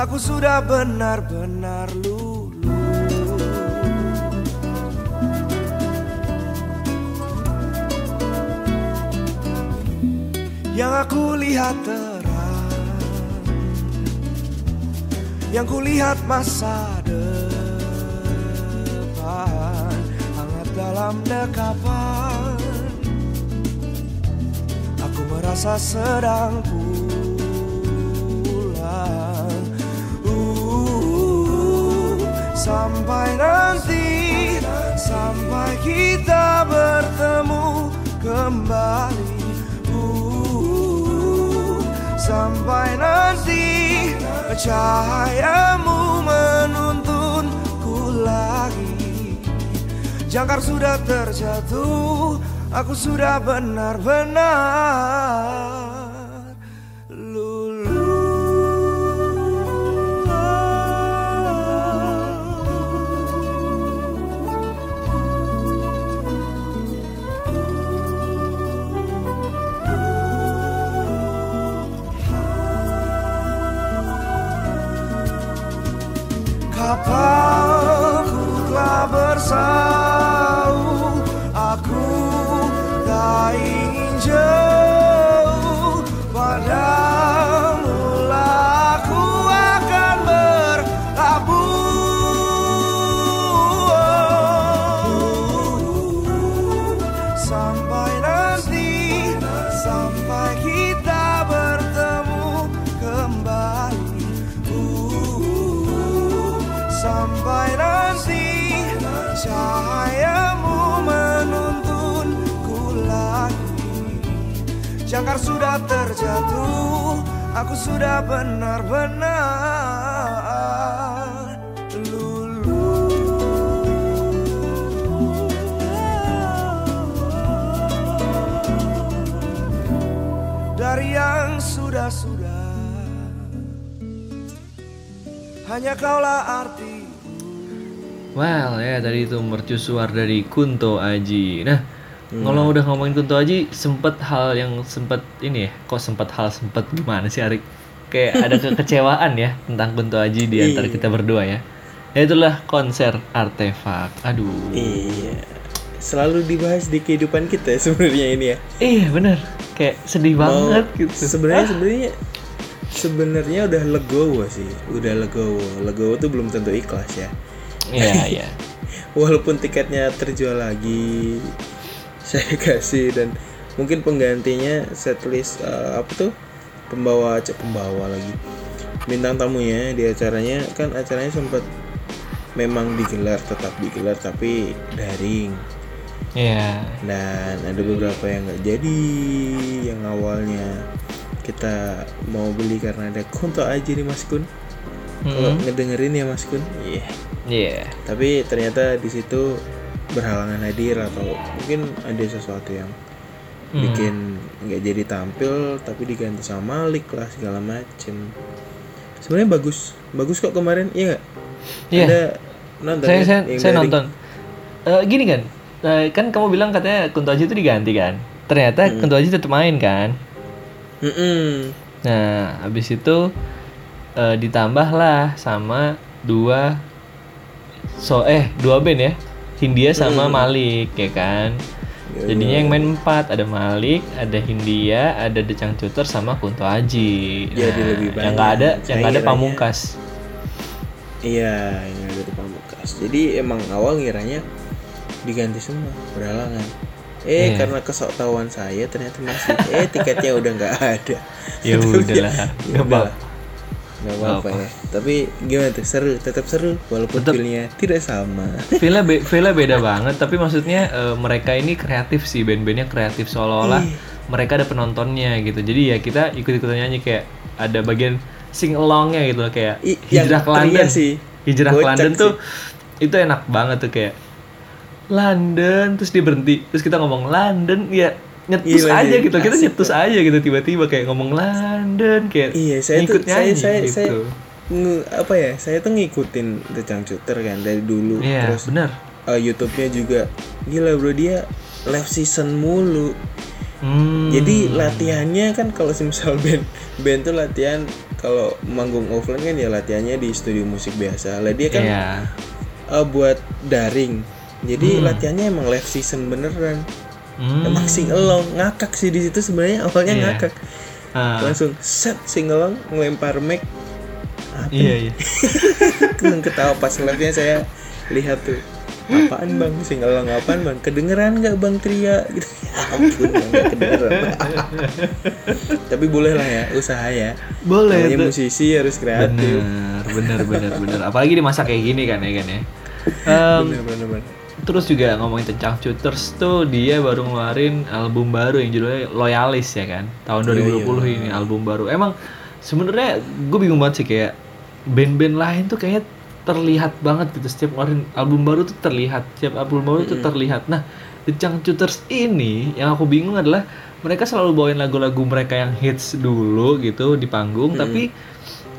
Aku sudah benar-benar lulu Yang aku lihat terang Yang kulihat masa depan Hangat dalam dekapan. Aku merasa sedang pulang Sampai nanti Sampai kita bertemu kembali. Uh, sampai nanti Cahayamu menuntunku lagi. Jangkar sudah terjatuh Aku sudah benar-benar sudah benar-benar lulu Dari yang sudah-sudah Hanya kaulah arti. Well ya tadi itu mercusuar dari Kunto Aji. Nah kalau udah ngomongin Kunto Aji sempet hal yang sempet ini ya kok sempet hal sempet gimana sih Arik? Kayak ada kekecewaan ya tentang Kunto Aji di antara kita berdua ya. Ya itulah konser artefak. Aduh. Iya. Selalu dibahas di kehidupan kita sebenarnya ini ya. Iya bener. Kayak sedih Mau- banget gitu. Sebenarnya sebenarnya sebenarnya udah legowo sih, udah legowo. Legowo tuh belum tentu ikhlas ya. Iya iya. Walaupun tiketnya terjual lagi, saya kasih dan mungkin penggantinya setlist eh, apa tuh pembawa cek pembawa lagi bintang tamunya di acaranya kan acaranya sempat memang digelar tetap digelar tapi daring Iya. dan ada beberapa yang nggak jadi yang awalnya kita mau beli karena ada konto aja nih Mas Kun kalau Mm-mm. ngedengerin ya Mas Kun iya Iya. tapi ternyata di situ berhalangan hadir atau mungkin ada sesuatu yang Hmm. bikin nggak jadi tampil tapi diganti sama Malik lah segala macem sebenarnya bagus bagus kok kemarin iya nggak Iya. ada nonton saya kan? saya, Yang saya dari- nonton Eh, gini kan eh, kan kamu bilang katanya Kunto Aji itu diganti kan ternyata Kunto Aji tetap main kan Mm-mm. nah habis itu eh, ditambahlah sama dua so eh dua band ya Hindia sama Malik ya kan? Ya, jadinya yang main empat ada Malik ada Hindia ada The Cangcuter sama Kunto Aji. Jadi Nah, lebih yang nggak ada banyak. yang nggak ada pamungkas. Iya yang ada di pamungkas. Jadi emang awal ngiranya diganti semua berhalangan eh Iya. karena kesok tahuan saya ternyata masih eh tiketnya udah nggak ada. Ya udahlah Ya nggak apa nggak apa-apa ya tapi gimana tuh seru tetap seru walaupun Tetep. feelnya tidak sama Villa be Villa beda banget tapi maksudnya eh, mereka ini kreatif sih band-bandnya kreatif seolah-olah Iya. mereka ada penontonnya gitu jadi ya kita ikut-ikutan nyanyi kayak ada bagian sing alongnya gitu loh kayak I- hijrah ke London sih. hijrah ke London sih. tuh itu enak banget tuh kayak London terus dia berhenti terus kita ngomong London ya nyetus Gila aja sih, gitu kita nyetus aja gitu tiba-tiba kayak ngomong London kayak iya saya tuh ngikut saya nyanyi saya gitu. saya nge- apa ya saya tuh ngikutin The Cangcuter kan dari dulu Iya terus benar eh, YouTube-nya juga gila bro dia live season mulu Hmm. Jadi latihannya kan kalau misal band band tuh latihan kalau manggung offline kan ya latihannya di studio musik biasa. Lah dia kan Iya. eh, buat daring. Jadi latihannya emang live season beneran. Hmm. Emang sing along ngakak sih di situ sebenarnya awalnya Iya. ngakak. Ah, Langsung set sing along ngelempar mic. Apa? iya iya ketawa pas live-nya saya lihat tuh. Apaan bang sing along apaan bang? Kedengeran nggak bang Tria? Gitu. Ya ampun nggak kedengeran. Tapi boleh lah ya usaha ya. Boleh, Namanya tuh. musisi harus kreatif. Bener, bener, bener, bener. Apalagi di masa kayak gini kan ya kan ya. Em, Bener bener bener. Terus juga ngomongin tentang Shooters tuh dia baru ngeluarin album baru yang judulnya Loyalis ya kan. Tahun Iya, 2020 ini album baru. Emang sebenarnya gue bingung banget sih kayak band-band lain tuh kayaknya terlihat banget gitu. Setiap ngeluarin album baru tuh terlihat. Setiap album baru tuh terlihat. Nah The Changcuters ini yang aku bingung adalah mereka selalu bawain lagu-lagu mereka yang hits dulu gitu di panggung tapi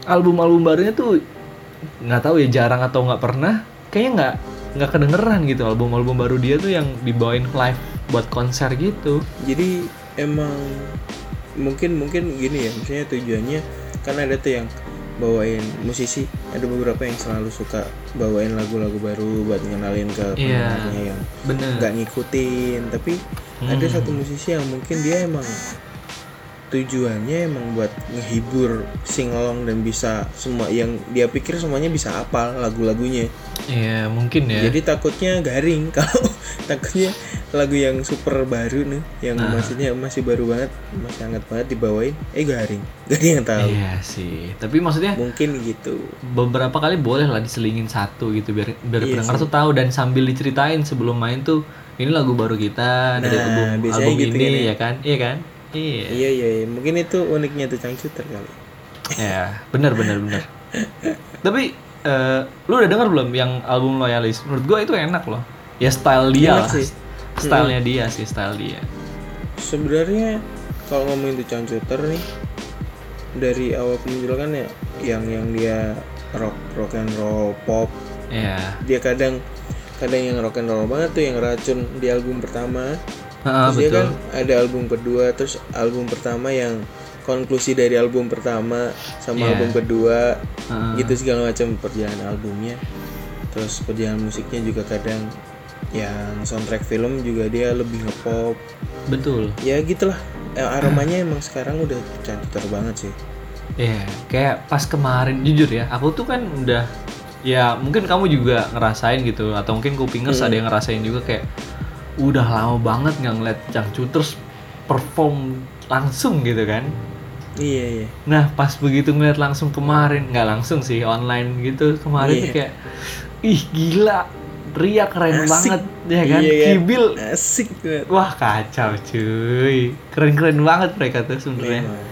album-album barunya tuh nggak tahu ya jarang atau nggak pernah. Kayaknya nggak nggak kedengeran gitu album-album baru dia tuh yang dibawain live buat konser gitu. Jadi emang mungkin mungkin gini ya, misalnya tujuannya kan ada tuh yang bawain musisi, ada beberapa yang selalu suka bawain lagu-lagu baru buat ngenalin ke Iya. pendengarnya yang bener. nggak ngikutin, tapi ada satu musisi yang mungkin dia emang tujuannya emang buat ngehibur singalong dan bisa semua yang dia pikir semuanya bisa apal lagu-lagunya. Iya mungkin ya Jadi takutnya garing kalau takutnya lagu yang super baru nih, yang Nah. maksudnya masih baru banget, masih hangat banget dibawain, eh garing, gak ada yang tahu. iya sih tapi maksudnya Mungkin gitu. beberapa kali boleh lah diselingin satu gitu biar biar Iya pendengar sih. tuh tahu dan sambil diceritain sebelum main tuh ini lagu baru kita dari Nah, album biasanya album gitu ini kan ya. ya kan iya kan iya Iya iya, iya. mungkin itu uniknya tuh Cangcuter kali. ya benar benar benar tapi eh, lu udah dengar belum yang album loyalis menurut gua itu enak loh ya style dia Enak lah sih. stylenya dia sih style dia Sebenarnya kalau ngomongin tuh Cangcuter nih dari awal kemunculan ya yang yang dia rock rock and roll pop Iya. dia kadang kadang yang rock and roll banget tuh yang racun di album pertama Terus dia betul. kan ada album kedua terus album pertama yang konklusi dari album pertama sama Iya. album kedua Ah. gitu segala macam perjalanan albumnya terus perjalanan musiknya juga kadang yang soundtrack film juga dia lebih ngepop Betul. ya gitulah Eh, aromanya emang sekarang udah cantik banget sih Iya, kayak pas kemarin jujur ya, aku tuh kan udah ya mungkin kamu juga ngerasain gitu atau mungkin kupingers ada yang ngerasain juga kayak udah lama banget nggak ngeliat Changcuters perform langsung gitu kan. iya iya Nah pas begitu ngeliat langsung kemarin nggak langsung sih online gitu kemarin tuh Iya. kayak ih gila Ria keren Asik. banget ya kan Iya kan? Kibil asik banget wah kacau cuy keren keren banget mereka tuh sebenarnya Memang.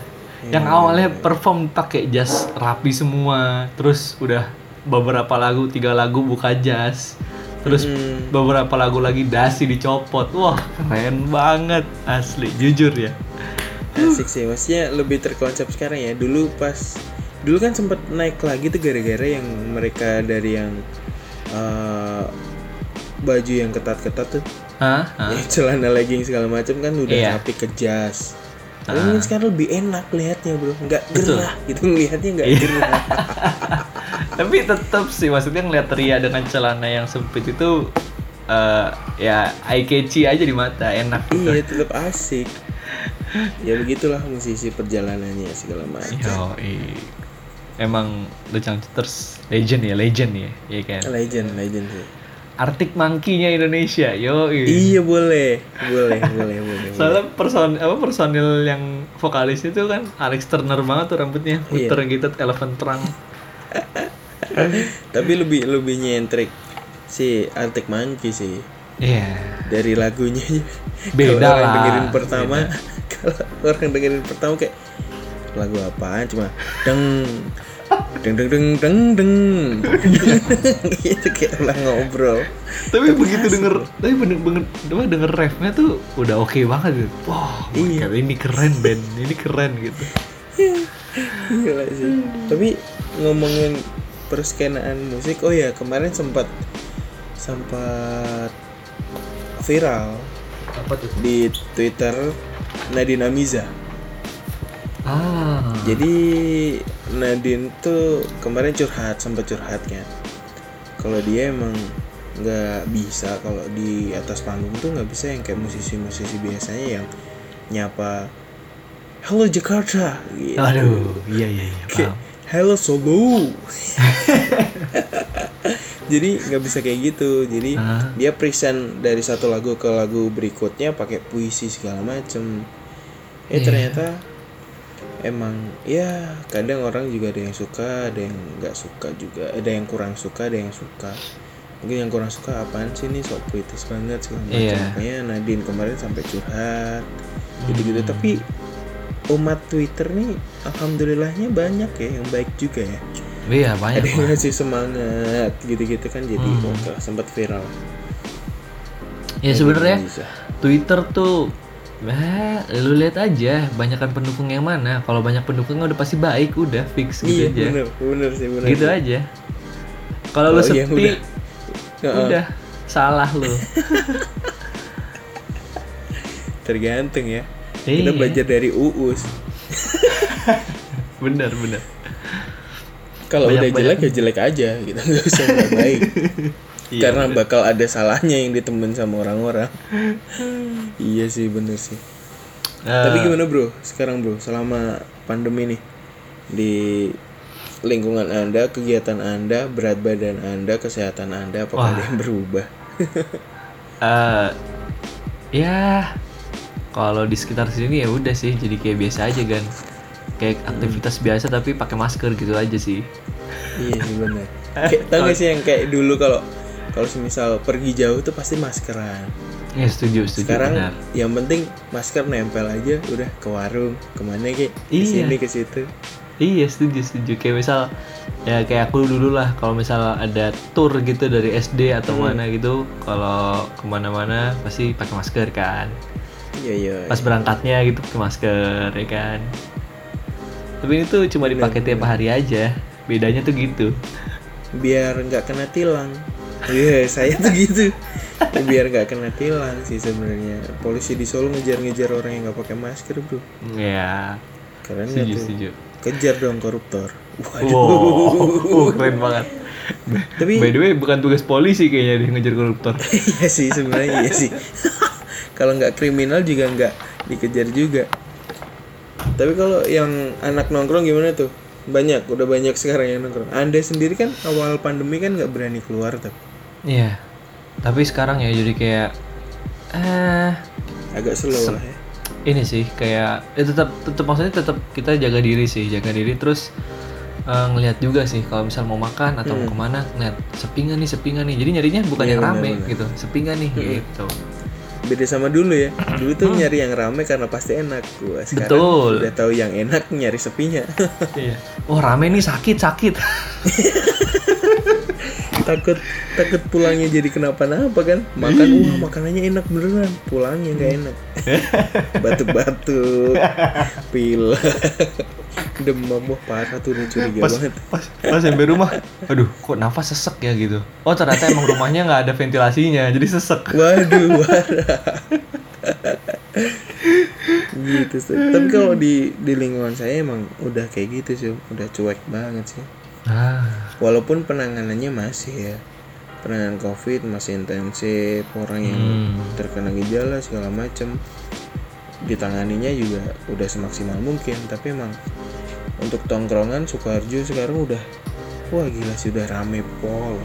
yang Emang. awalnya perform pakai jas rapi semua terus udah beberapa lagu tiga lagu buka jas terus Mm. beberapa lagu lagi dasi dicopot wah keren banget asli jujur ya asik sih maksudnya lebih terkonsep sekarang ya dulu pas dulu kan sempat naik lagi tuh gara-gara yang mereka dari yang eh, baju yang ketat-ketat tuh Hah? Hah? yang celana legging segala macam kan udah Iya. rapi ke jas tapi mungkin sekarang lebih enak lihatnya bro nggak Betul. gerah gitu ngelihatnya nggak Iya. gerah tapi tetap sih maksudnya ngeliat Ria dengan celana yang sempit itu eh, ya eye catchy aja di mata enak. Gitu. iya tetap asik. Ya begitulah musisi perjalanannya segala macam. Emang The Changcuters legend ya legend ya ya kan? Legend legend sih. Arctic Monkey-nya Indonesia yo iya boleh. Boleh boleh boleh Soalnya person apa personil yang vokalis itu kan Alex Turner banget tuh rambutnya. Iya. muter gitu elephant trunk. tapi lebih lebih nyentrik si Arctic Monkey sih Iya. dari lagunya. Beda kalau orang lah, dengerin pertama kalau orang dengerin pertama kayak lagu apaan cuma deng deng deng deng deng deng gitu kayak orang ngobrol Tapi begitu denger tapi bener bener apa, denger refnya tuh udah oke banget gitu. Wah, Iya. iya. ini keren band, ini keren gitu. Gila sih tapi ngomongin perskenaan musik oh ya kemarin sempat sempat viral Apa tuh? di Twitter Nadine Amiza Ah. Jadi Nadine tuh kemarin curhat sempat curhat kan. Kalau dia emang nggak bisa kalau di atas panggung tuh nggak bisa yang kayak musisi-musisi biasanya yang nyapa Halo Jakarta gitu. Aduh, iya iya iya. Kayak, Halo Solo. Jadi nggak bisa kayak gitu. Jadi Ah. dia present dari satu lagu ke lagu berikutnya pakai puisi segala macem. Eh Iya. ternyata emang ya kadang orang juga ada yang suka, ada yang nggak suka juga, ada yang kurang suka, ada yang suka. Mungkin yang kurang suka apaan sih nih sok puitis banget segala macam. Iya. Makanya Nadine kemarin sampai curhat Hmm. gitu-gitu. Tapi umat Twitter nih alhamdulillahnya banyak ya yang baik juga ya. Iya, banyak. ada yang ngasih semangat gitu-gitu kan jadi Hmm. oke lah, sempat viral. Ya sebenarnya. Twitter tuh Bah, lu lihat aja banyakan pendukung yang mana. Kalau banyak pendukungnya udah pasti baik, udah fix gitu Iya aja. bener bener sih bener. Gitu sih. aja. Kalau lu Oh, iya, sepi, udah. Udah salah lu. Tergantung ya. Kita Iya. belajar dari Uus. bener bener. Kalau udah jelek banyak. ya jelek aja gitu nggak usah nggak baik. Iya, Karena bener. bakal ada salahnya yang ditemuin sama orang-orang. iya sih bener sih. Eh, Tapi gimana bro? Sekarang bro, selama pandemi nih di lingkungan anda, kegiatan anda, berat badan anda, kesehatan anda, apakah Wah. ada yang berubah? eh, ya kalau di sekitar sini ya udah sih jadi kayak biasa aja kan. Kayak aktivitas biasa tapi pakai masker gitu aja sih. iya sih. Kayak, tau gak sih yang kayak dulu kalau kalau semisal pergi jauh tuh pasti maskeran. Ya setuju setuju Sekarang benar. yang penting masker nempel aja, udah ke warung, ke mana ke Iya. sini ke situ. Iya setuju setuju kayak misal ya kayak aku dulu lah kalau misal ada tour gitu dari SD atau Hmm. mana gitu kalau ke mana-mana pasti pakai masker kan Iya iya. pas berangkatnya gitu pakai masker ya kan? Tapi ini tuh cuma dipakai tiap hari aja. Bedanya tuh gitu. Biar nggak kena tilang. Iya saya tuh gitu. Biar nggak kena tilang sih sebenarnya. Polisi di Solo ngejar-ngejar orang yang nggak pakai masker bro. Ya keren nggak setuju tuh? setuju. Kejar dong koruptor. Waduh. Wow keren banget. Tapi- by the way bukan tugas polisi kayaknya dia ngejar koruptor. Iya sih sebenarnya iya sih kalau nggak kriminal juga nggak dikejar juga. Tapi kalau yang anak nongkrong gimana tuh? Banyak udah banyak sekarang yang nongkrong. Anda sendiri kan awal pandemi kan nggak berani keluar tuh Iya. Tapi sekarang ya jadi kayak eh agak slow lah ya. ini sih kayak ya tetap tetap maksudnya tetap kita jaga diri sih jaga diri. Terus eh, ngelihat juga sih kalau misal mau makan atau mau ke mana ngeliat sepi nggak nih sepi nggak nih. Jadi nyarinya bukan Iya, yang rame benar-benar. gitu sepi nggak nih gitu beda sama dulu ya. Dulu tuh nyari yang rame karena pasti enak. Gua sekarang Betul. udah tahu yang enak nyari sepinya. Iya. Oh rame nih sakit sakit takut takut pulangnya jadi kenapa-napa kan? Makan wah makanannya enak beneran. Pulangnya nggak enak. Batuk-batuk. Pil. Demam wah parah tuh udah curiga pas banget. pas pas sampai rumah aduh kok nafas sesek ya gitu. Oh ternyata emang rumahnya nggak ada ventilasinya jadi sesek. Waduh parah gitu sih. Tapi kalau di di lingkungan saya emang udah kayak gitu sih udah cuek banget sih ah. Walaupun penanganannya masih ya. Penanganan covid masih intensif orang yang Hmm. terkena gejala segala macam ditanganinya juga udah semaksimal mungkin tapi emang untuk tongkrongan Sukoharjo sekarang udah wah gila sih udah rame pol.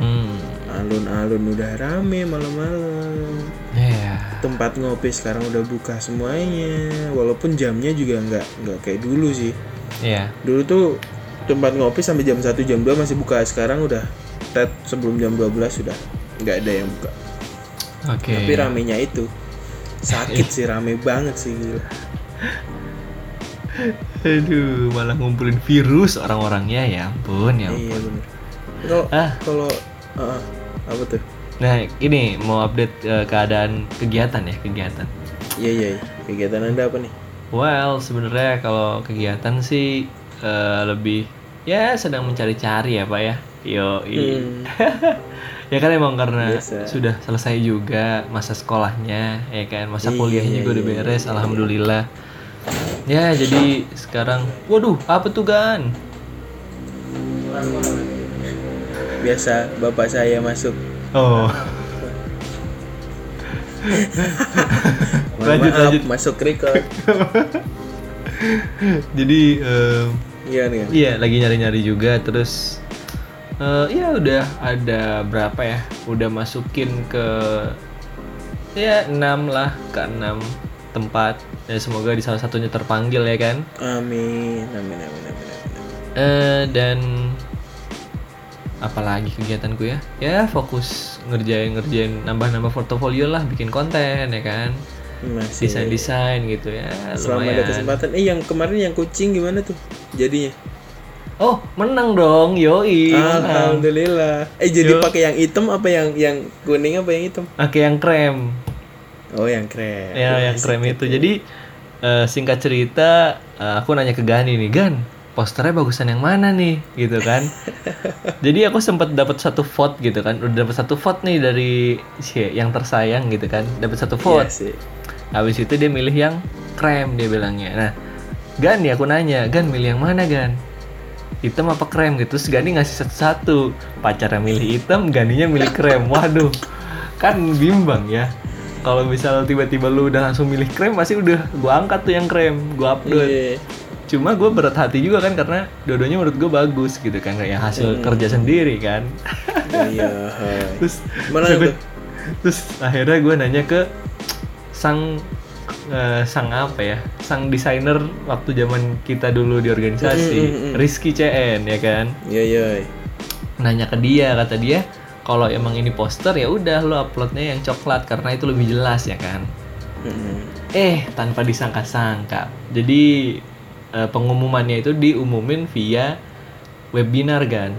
Hmm. Alun-alun udah rame malam-malam. Ya tempat ngopi sekarang udah buka semuanya. Walaupun jamnya juga nggak nggak kayak dulu sih. Ya dulu tuh tempat ngopi sampai jam 1 jam 2 masih buka. Sekarang udah tet sebelum jam 12 sudah. Nggak ada yang buka. Oke. Tapi ramenya itu. Sakit sih rame banget sih gila. Aduh malah ngumpulin virus orang-orangnya. Ya ampun ya ampun. iya bener. Kalau Ah. kalau ah, apa tuh? Nah ini mau update eh, keadaan kegiatan ya kegiatan. Iya iya iya. kegiatan anda apa nih? Well sebenarnya kalau kegiatan sih eh, lebih ya sedang mencari-cari ya pak ya. Yo Hmm. ya kan emang karena Biasa. sudah selesai juga masa sekolahnya ya kan? Masa Iya, kuliahnya juga udah beres alhamdulillah. Ya jadi sekarang waduh apa tuh gan? Biasa bapak saya masuk. Oh. Lanjut, maaf, lanjut. masuk record. Jadi em, iya nih Iya, lagi nyari-nyari juga terus eh ya udah ada berapa ya? Udah masukin ke ya 6 lah, ke 6 tempat. Ya semoga di salah satunya terpanggil ya kan. amin amin amin amin, amin. Eh dan apalagi kegiatanku ya? Ya fokus ngerjain-ngerjain nambah-nambah portofolio lah, bikin konten ya kan. Masih Desain-desain gitu ya. selama ada lumayan. kesempatan eh yang kemarin yang kucing gimana tuh jadinya Oh, menang dong. Yoi. menang. alhamdulillah eh jadi pakai yang hitam apa yang yang kuning apa yang hitam Pakai yang krem. oh yang keren ya yang krem itu jadi eh, singkat cerita eh, aku nanya ke Gani nih Gan posternya bagusan yang mana nih gitu kan jadi aku sempat dapat satu vote gitu kan udah dapat satu vote nih dari si yang tersayang gitu kan dapat satu Iya vote sih habis itu dia milih yang krem dia bilangnya. Nah Gan nih aku nanya Gan milih yang mana Gan? Hitam apa krem? Gitu. Terus Gani ngasih satu-satu. Pacarnya milih hitam Ganinya milih krem. Waduh kan bimbang ya. Kalau misal tiba-tiba lu udah langsung milih krem pasti udah gua angkat tuh yang krem gua upload. Iya. Cuma gue berat hati juga kan karena dua-duanya menurut gue bagus gitu kan kayak hasil kerja sendiri kan. Iya terus Mana terus, akhirnya gue nanya ke sang eh, sang apa ya? Sang desainer waktu zaman kita dulu di organisasi. Mm, mm, mm. Rizky CN ya kan? Iya iya. Nanya ke dia kata dia kalau emang ini poster ya udah lo uploadnya yang coklat karena itu lebih jelas ya kan? Mm-mm. eh tanpa disangka-sangka. Jadi eh, pengumumannya itu diumumin via webinar kan?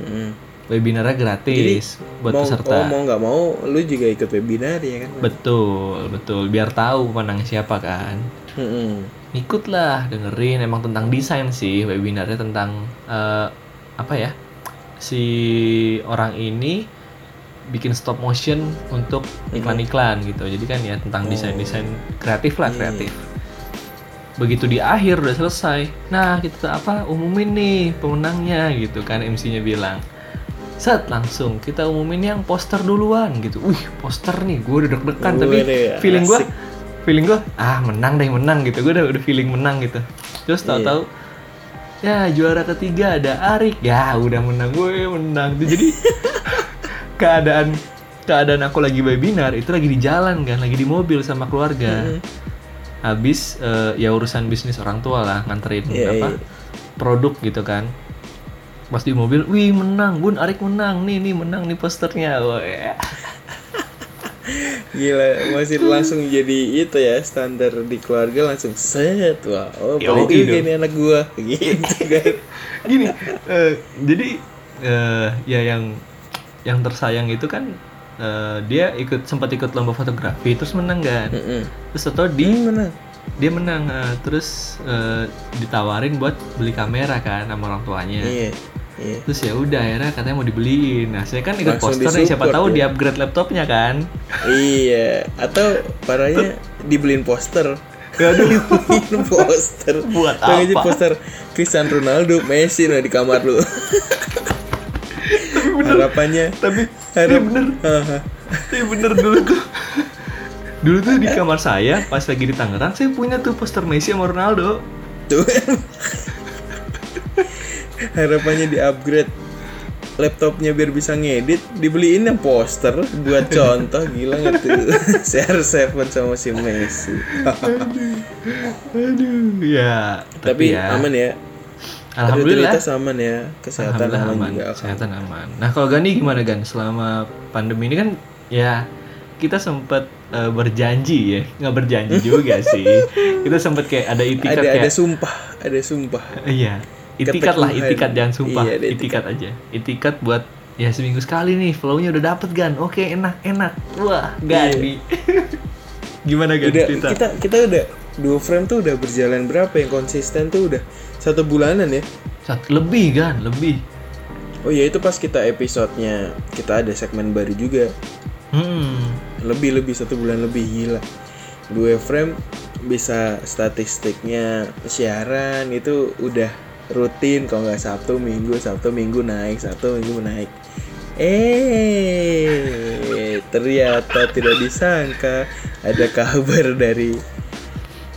Mm-mm. Webinarnya gratis buat mau, peserta. oh, mau nggak mau lu juga ikut webinar ya kan? Betul betul. Biar tahu pemenangnya siapa kan. Mm-mm. ikut lah dengerin. Emang tentang desain sih webinarnya tentang eh, apa ya? Si orang ini bikin stop motion untuk iklan-iklan gitu. Jadi kan ya tentang desain-desain kreatif lah kreatif. Begitu di akhir udah selesai. Nah kita apa umumin nih pemenangnya gitu kan MC-nya bilang set langsung. Kita umumin yang poster duluan gitu. Wih poster nih gue udah deg-degan tapi Waduh, feeling gue feeling gue ah menang deh menang gitu. Gue udah udah feeling menang gitu. Terus tahu-tahu ya juara ketiga ada Arik. Ya udah menang gue menang. Jadi keadaan keadaan aku lagi webinar itu lagi di jalan kan. Lagi di mobil sama keluarga. Habis eh, ya urusan bisnis orang tua lah nganterin Iya, apa iya. produk gitu kan pas di mobil wih menang bun Arik menang. Nih nih menang nih posternya. Ya. Gila, masih langsung jadi itu ya standar di keluarga langsung set wah oh boleh juga nih anak gua. Gitu kan. Gini eh, jadi eh, ya yang yang tersayang itu kan eh, dia ikut sempat ikut lomba fotografi terus menang kan. Terus atau di Hmm, mana dia menang eh, terus eh, ditawarin buat beli kamera kan sama orang tuanya. Iya iya. Terus ya udah akhirnya katanya mau dibeliin. Nah saya kan ikut poster nih siapa tahu ya. di upgrade laptopnya kan. Iya. Atau parahnya dibeliin poster. Aduh. dibeliin poster. Buat sih apa? poster Cristiano Ronaldo Messi nah di kamar lu. Harapannya. Tapi harap tapi bener tapi bener dulu tuh. Dulu tuh di kamar saya pas lagi di Tangerang saya punya tuh poster Messi sama Ronaldo. Tuh harapannya di upgrade laptopnya biar bisa ngedit. Dibeliin yang poster buat contoh. Gila nggak tuh? CR7 sama si Messi. Aduh. Ya tapi ya. aman ya. Alhamdulillah. Rutinitas aman ya kesehatan Alhamdulillah aman, aman, juga kesehatan aman. Nah kalau Gani gimana Gan? Selama pandemi ini kan ya kita sempat eh, berjanji ya, nggak berjanji juga sih. Kita sempat kayak ada itikat ada kayak, ada sumpah. Ada sumpah. Iya, itikat lah, itikat jangan sumpah, Iya, itikat. itikat aja, itikat buat ya seminggu sekali nih, flow-nya udah dapet Gan, oke enak enak, wah Gani. gimana Gan Iya. udah cerita? kita kita udah dua frame tuh udah berjalan berapa yang konsisten tuh udah satu bulanan ya Sat- lebih Gan, lebih. oh ya itu pas kita episodenya kita ada segmen baru juga Hmm, lebih lebih satu bulan lebih gila dua frame bisa statistiknya siaran itu udah rutin kalau nggak sabtu minggu sabtu minggu naik sabtu minggu naik. Eh ternyata tidak disangka ada kabar dari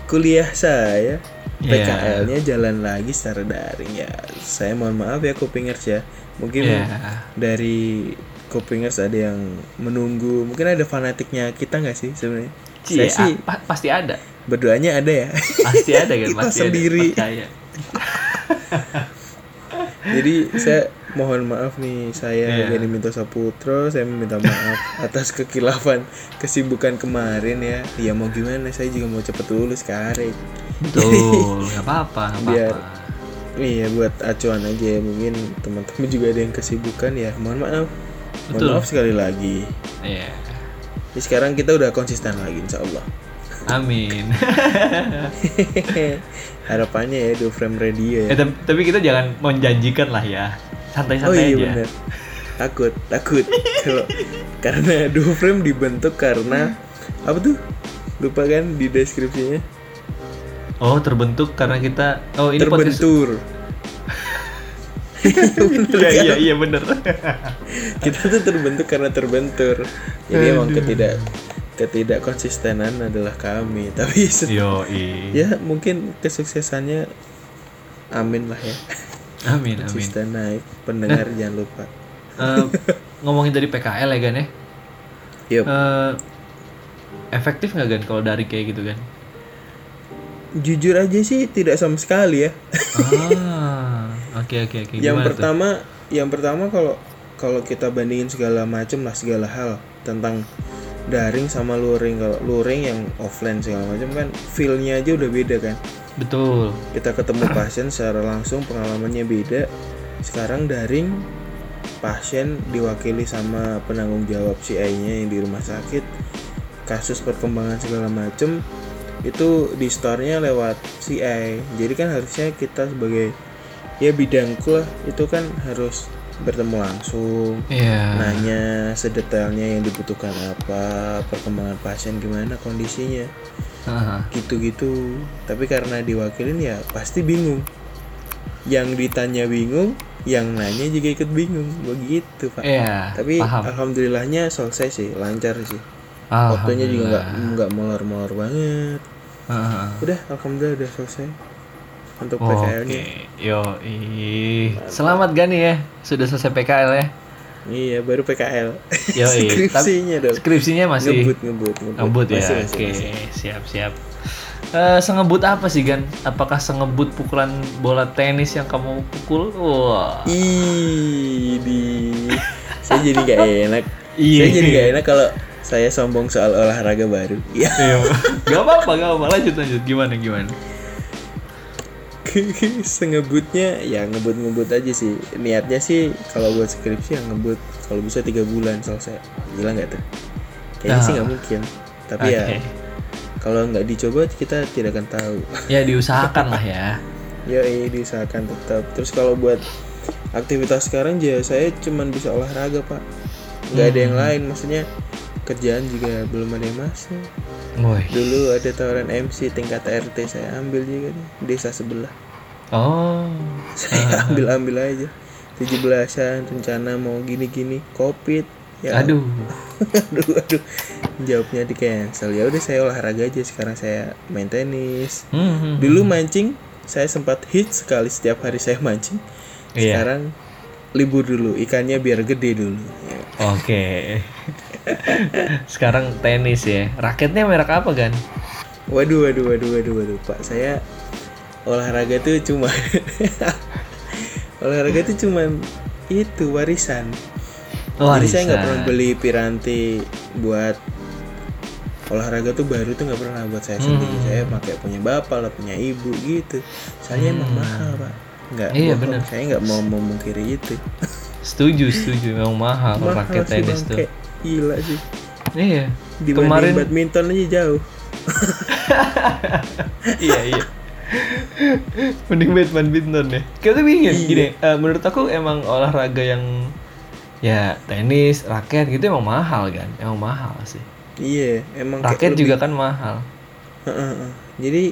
kuliah saya. Iya. PKL-nya jalan lagi secara daring. Ya saya mohon maaf ya kupingers ya. Mungkin Iya. dari Kupingers ada yang menunggu. Mungkin ada fanatiknya kita nggak sih sebenarnya saya Iya, sih ah, pa- pasti ada. berdoanya ada ya Pasti ada kan, Kita pasti sendiri. ada. Jadi saya mohon maaf nih saya. Gani Minto Saputro saya meminta maaf atas kekilafan kesibukan kemarin ya ya mau gimana saya juga mau cepet lulus karet Betul, nggak apa-apa, nggak Biar- apa-apa. iya buat acuan aja ya mungkin teman-teman juga ada yang kesibukan ya mohon maaf mohon Betul. maaf sekali lagi Iya. Jadi sekarang kita udah konsisten lagi insya Allah. Amin. harapannya ya dua frame radio eh, ya tapi, tapi kita jangan menjanjikan lah ya. oh Santai-santai iya aja. benar takut takut. Kalau karena dua frame dibentuk karena apa tuh? Lupa kan di deskripsinya? Oh, terbentuk karena kita Oh, ini podcast terbentur Iya, iya, iya bener. kita tuh terbentuk karena terbentur jadi emang ketidak ketidak konsistenan adalah kami tapi Yo, ya mungkin kesuksesannya amin lah ya Amin, amin. konsisten naik pendengar jangan lupa Eh, ngomongin dari PKL ya Gan ya. Yup. Eh, efektif nggak Gan kalau dari kayak gitu kan? jujur aja sih tidak sama sekali ya Ah, oke oke oke. yang Gimana tuh? pertama yang pertama kalau kalau kita bandingin segala macam lah segala hal tentang daring sama luring kalau luring yang offline segala macam kan feelnya aja udah beda kan Betul. kita ketemu pasien secara langsung pengalamannya beda sekarang daring pasien diwakili sama penanggung jawab CI-nya yang di rumah sakit kasus perkembangan segala macem itu di store-nya lewat CI jadi kan harusnya kita sebagai ya bidangku lah. Itu kan harus bertemu langsung Iya. nanya sedetailnya yang dibutuhkan apa perkembangan pasien gimana kondisinya. Gitu-gitu. Tapi karena diwakilin ya pasti bingung. Yang ditanya bingung yang nanya juga ikut bingung. Begitu pak. Iya. tapi paham. alhamdulillahnya selesai sih lancar sih. Waktunya juga nggak nggak molor-molor banget. Aha. udah alhamdulillah udah selesai untuk Oke, PKL-nya yo Selamat Gani ya, sudah selesai PKL ya. iya baru PKL Yoi. skripsinya dong Skripsinya masih ngebut ngebut ngebut, ngebut ya. Oke, masih. siap siap. Eh, sengebut apa sih Gan? Apakah sengebut pukulan bola tenis yang kamu pukul? Wah. Ih, di saya jadi gak enak. Iya. Saya jadi gak enak kalau saya sombong soal olahraga baru. Iya. Iya. gak apa-apa, gak apa-apa. Lanjut lanjut. Gimana gimana? Sengebutnya ya ngebut-ngebut aja sih. Niatnya sih kalau buat skripsi yang ngebut kalau bisa tiga bulan selesai. Gila nggak tuh? Kayaknya sih Ah. nggak mungkin. Tapi ya Oke. kalau nggak dicoba kita tidak akan tahu. Ya diusahakan lah ya. ya diusahakan tetap. Terus kalau buat aktivitas sekarang ya saya cuman bisa olahraga pak. Nggak ada Hmm. yang lain. Maksudnya kerjaan juga belum ada yang masuk. Woi. Dulu ada tawaran MC tingkat RT saya ambil juga nih desa sebelah. Oh. Saya ambil ambil aja. 17-an rencana mau gini-gini covid ya Aduh. aduh aduh jawabnya di cancel ya udah saya olahraga aja sekarang saya main tenis Hmm, hmm. dulu mancing saya sempat hit sekali setiap hari saya mancing Iya. sekarang libur dulu ikannya biar gede dulu. Oke. Sekarang tenis ya. Raketnya merek apa Gan? waduh waduh waduh waduh waduh pak saya olahraga tuh cuma olahraga tuh cuma itu warisan Jadi saya nggak pernah beli piranti buat olahraga tuh baru tuh nggak pernah buat saya sendiri. Hmm. Saya pakai punya bapak lah, punya ibu gitu. Soalnya emang mahal pak. Nggak. Iya, bener. Saya nggak mau memungkiri itu. Setuju, setuju. Memang mahal, mahal raket tenis tuh. Kayak gila sih. Iya. Dibanding Kemarin badminton aja jauh. iya iya. Mending main badminton deh. Kita bingung Iya. gini. eh, menurut aku emang olahraga yang ya tenis, raket gitu emang mahal kan. Emang mahal sih. Iya, emang kayak Raket lebih- juga kan mahal. Heeh, heeh. Jadi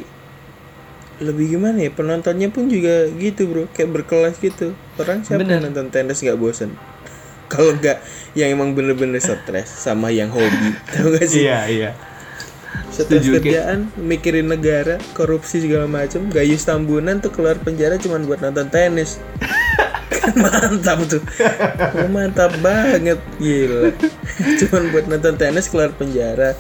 lebih gimana ya penontonnya pun juga gitu bro kayak berkelas gitu orang siapa Bener. nonton tenis nggak bosen kalau nggak yang emang bener-bener stres sama yang hobi tau gak sih Iya iya. stres setuju, kerjaan mikirin negara korupsi segala macam gayus tambunan tuh keluar penjara cuman buat nonton tenis kan mantap tuh Oh, mantap banget gila cuman buat nonton tenis keluar penjara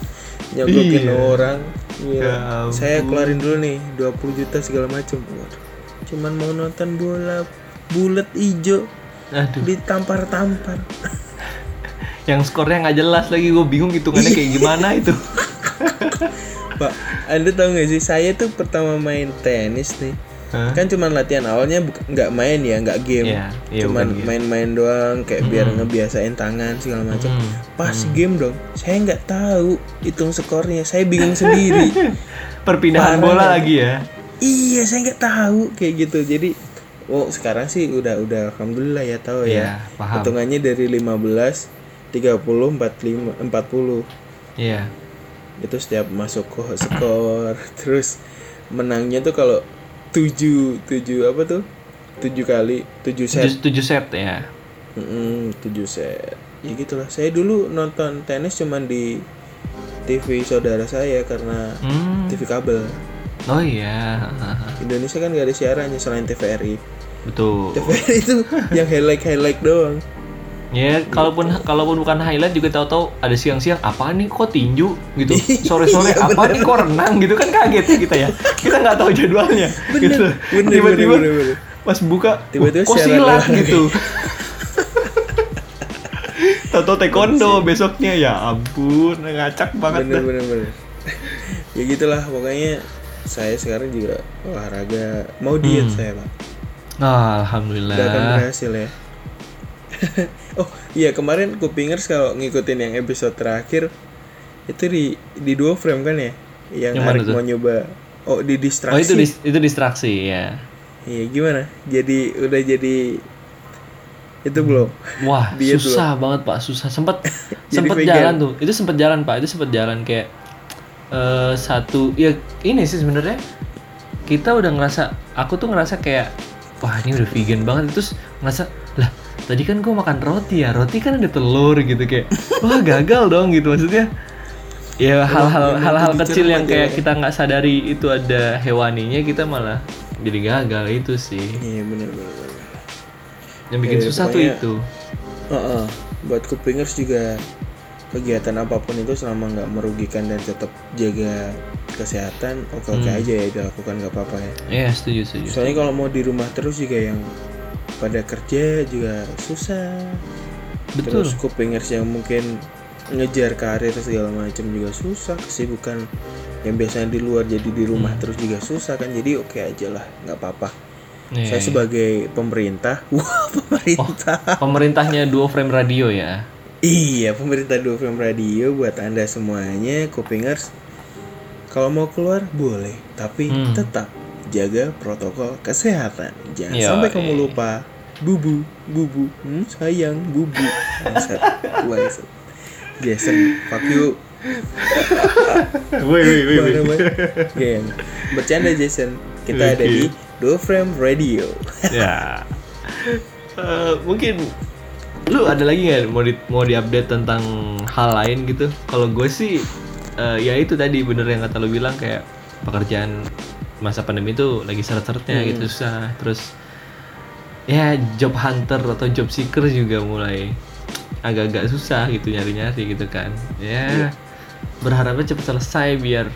nyogokin Iya. orang gila. Ya saya keluarin dulu nih 20 juta segala macam Waduh. cuman mau nonton bola bulat ijo Aduh. ditampar-tampar Yang skornya nggak jelas lagi. Gue bingung hitungannya kayak gimana itu. pak anda tahu nggak sih saya tuh pertama main tenis nih Hah? kan cuman latihan awalnya nggak main ya nggak game Iya, iya, cuman main-main doang kayak biar ngebiasain tangan segala macam Hmm, pas game dong saya nggak tahu hitung skornya saya bingung sendiri Perpindahan Parah bola ya. lagi ya. iya saya nggak tahu kayak gitu jadi oh sekarang sih udah udah alhamdulillah ya tahu Iya, ya paham. hitungannya dari 15 30 45 40 Iya. itu setiap masuk ke skor terus menangnya tuh kalau tujuh tujuh apa tuh tujuh kali tujuh set Tujuh, tujuh set ya. Mm-mm, tujuh set ya gitulah saya dulu nonton tenis cuman di TV saudara saya karena Hmm. TV kabel Oh iya. Indonesia kan gak ada siarannya selain TVRI Betul. TVRI itu yang highlight highlight doang Ya, kalaupun kalaupun bukan highlight juga tahu-tahu ada siang-siang apa nih kok tinju gitu. Sore-sore Iya, apa nih kok renang gitu kan kaget ya kita ya. Kita nggak tahu jadwalnya. Bener, gitu. bener, Tiba-tiba pas buka Tiba-tiba "Wah, kok silat olahraga." gitu. Tahu taekwondo besoknya ya ampun ngacak banget bener dah. bener bener ya gitulah pokoknya saya sekarang juga olahraga mau diet Hmm. saya pak Ah, Alhamdulillah. Gak akan berhasil ya. oh iya kemarin kupingers kalau ngikutin yang episode terakhir itu di di dua frame kan ya? Yang, Yang mana Arik tuh? mau nyoba oh di distraksi. Oh itu dis- itu distraksi ya. iya gimana? Jadi udah jadi itu belum? Wah Diet susah banget pak, susah. Sempet vegan. jalan tuh, itu sempet jalan pak, itu sempet jalan kayak eh satu ya ini sih sebenarnya. Kita udah ngerasa, aku tuh ngerasa kayak wah ini udah vegan banget. Terus ngerasa lah tadi kan gue makan roti ya, roti kan ada telur gitu kayak wah gagal dong gitu maksudnya ya hal-hal hal-hal kecil yang kayak ya. kita nggak sadari itu ada hewaninya kita malah jadi gagal itu sih iya bener, bener. yang bikin Ya, susah tuh itu Heeh. buat kupingers juga kegiatan apa pun itu selama nggak merugikan dan tetap jaga kesehatan oke oke Hmm. aja ya dilakukan nggak apa-apa ya ya setuju setuju soalnya kalau mau di rumah terus juga yang pada kerja juga susah betul terus kupingers yang mungkin ngejar karir segala macam juga susah kesibukan yang biasanya di luar jadi di rumah terus juga susah kan jadi oke aja lah nggak apa-apa Iya, saya iya. sebagai pemerintah wah pemerintah pemerintahnya duo frame radio ya Iya, pemerintah Dua Film Radio buat Anda semuanya, Kupingers. Kalau mau keluar boleh, tapi Hmm. tetap jaga protokol kesehatan. Jangan Yoi. sampai kamu lupa. Bubu, bubu, hmm, sayang, bubu. Bangsat, bangsat. Jason, fuck you. woi woi Man? Geng. Bercanda Jason. Kita ada di Dua Frame Radio. ya Eh, mungkin lu ada lagi nggak mau di mau diupdate tentang hal lain gitu kalau gue sih eh, ya itu tadi bener yang kata lu bilang kayak pekerjaan masa pandemi itu lagi seret-seretnya gitu susah terus ya job hunter atau job seeker juga mulai agak-agak susah gitu nyari-nyari gitu kan ya berharapnya cepat selesai biar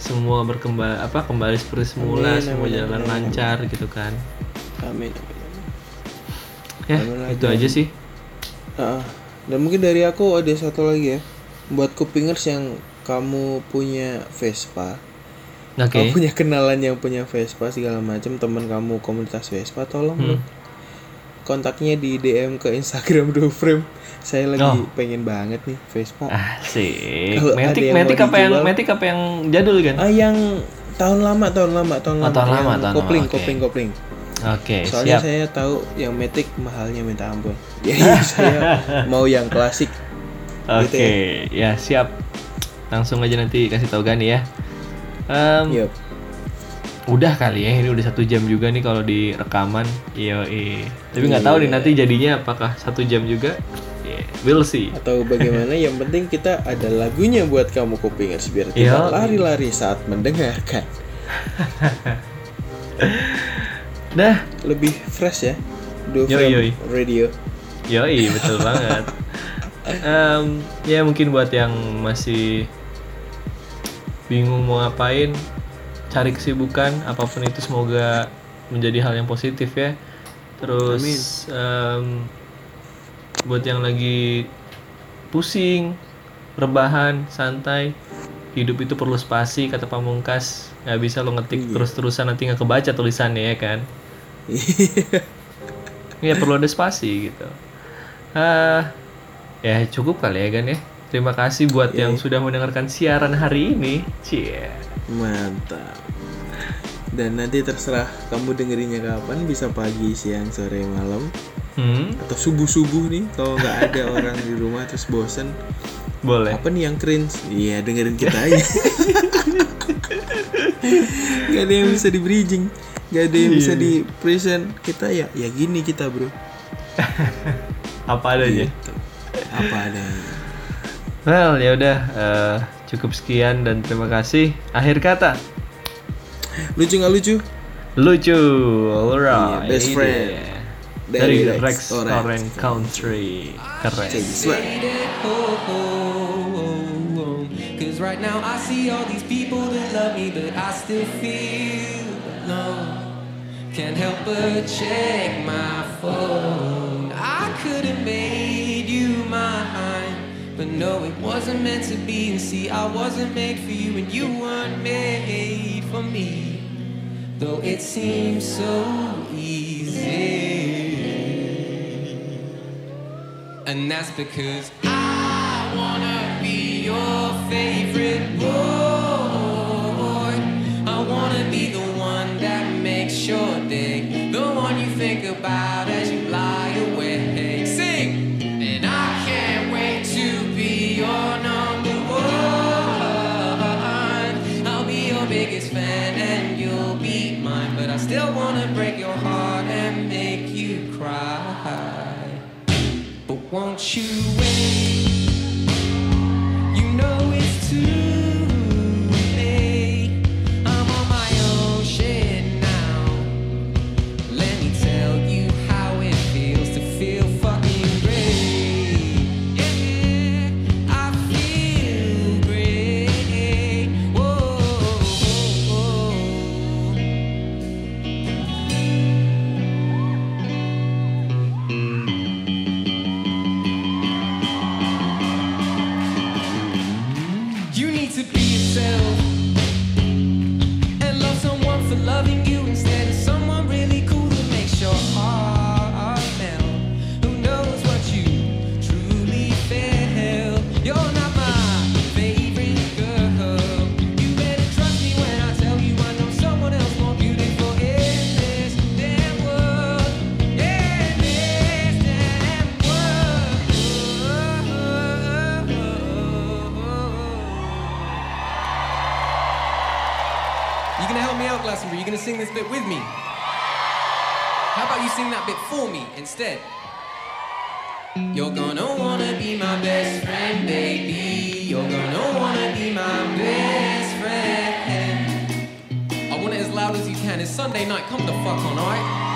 semua berkembang apa kembali seperti semula Amin, semua amin, jalan amin. lancar gitu kan Amin. amin. ya Amin itu aja sih Ah, dan mungkin dari aku ada satu lagi ya. Buat kupingers yang kamu punya Vespa, oke kamu punya kenalan yang punya Vespa segala macam, teman kamu komunitas Vespa, tolong Hmm. dong kontaknya di DM ke Instagram Do Frame. Saya lagi Oh. pengen banget nih Vespa. Asik. Ada Matic, yang mau apa yang Matic apa yang jadul kan? Ah yang tahun lama, tahun lama, tahun Oh, lama, tahun lama, tahun lama, kopling, oke. kopling, kopling. Oke, Soalnya siap. saya tahu yang Matic mahalnya minta ampun. Jadi saya mau yang klasik. Oke, gitu ya. siap. Langsung aja nanti kasih tahu Gani ya. Em, Yup. Udah kali ya, ini udah satu jam juga nih kalau di rekaman. Iya, Tapi nggak tahu nih Iya. nanti jadinya apakah satu jam juga. Yeah, we'll see. atau bagaimana yang penting kita ada lagunya buat kamu kupingers biar tidak lari-lari saat mendengarkan Dah, lebih fresh ya Do Yoi, yoi. Radio Yoi, betul banget. Em, ya mungkin buat yang masih bingung mau ngapain, cari kesibukan apa pun itu semoga menjadi hal yang positif ya. Terus em, buat yang lagi pusing, rebahan, santai, hidup itu perlu spasi kata Pamungkas. Nggak bisa lo ngetik terus-terusan nanti nggak kebaca tulisannya ya kan. ya perlu ada spasi gitu. Ah, ya cukup kali ya kan ya. Terima kasih buat yang sudah mendengarkan siaran hari ini. Cie. Mantap. Dan nanti terserah kamu dengerinnya kapan bisa pagi siang sore malam. Hmm, atau subuh subuh nih kalau nggak ada orang di rumah terus bosen. Boleh. apa nih yang cringe? Iya dengerin kita aja. Gak ada yang bisa di bridging Gak ada yang bisa di present Kita ya ya gini kita bro. Apa adanya. Gitu. Apa adanya. Well, ya udah eh, cukup sekian dan terima kasih. Akhir kata. Lucu gak lucu? Lucu. Alright. Iya, best friend. Dari, Dari Rex, Rex Orange. Orange Country. Keren. Cause right now I see all these people that love me, but I still feel alone. Can't help but check my phone. I could have made you mine, But no, it wasn't meant to be. And see, I wasn't made for you, and you weren't made for me. Though it seems so easy. And that's because I wanna be your favorite boy. I wanna be the one that makes your day, the one you think about as you. Won't you wait? sing that bit for me instead. You're gonna wanna be my best friend, baby. You're gonna wanna be my best friend. I want it as loud as you can. It's Sunday night, come the fuck on, alright?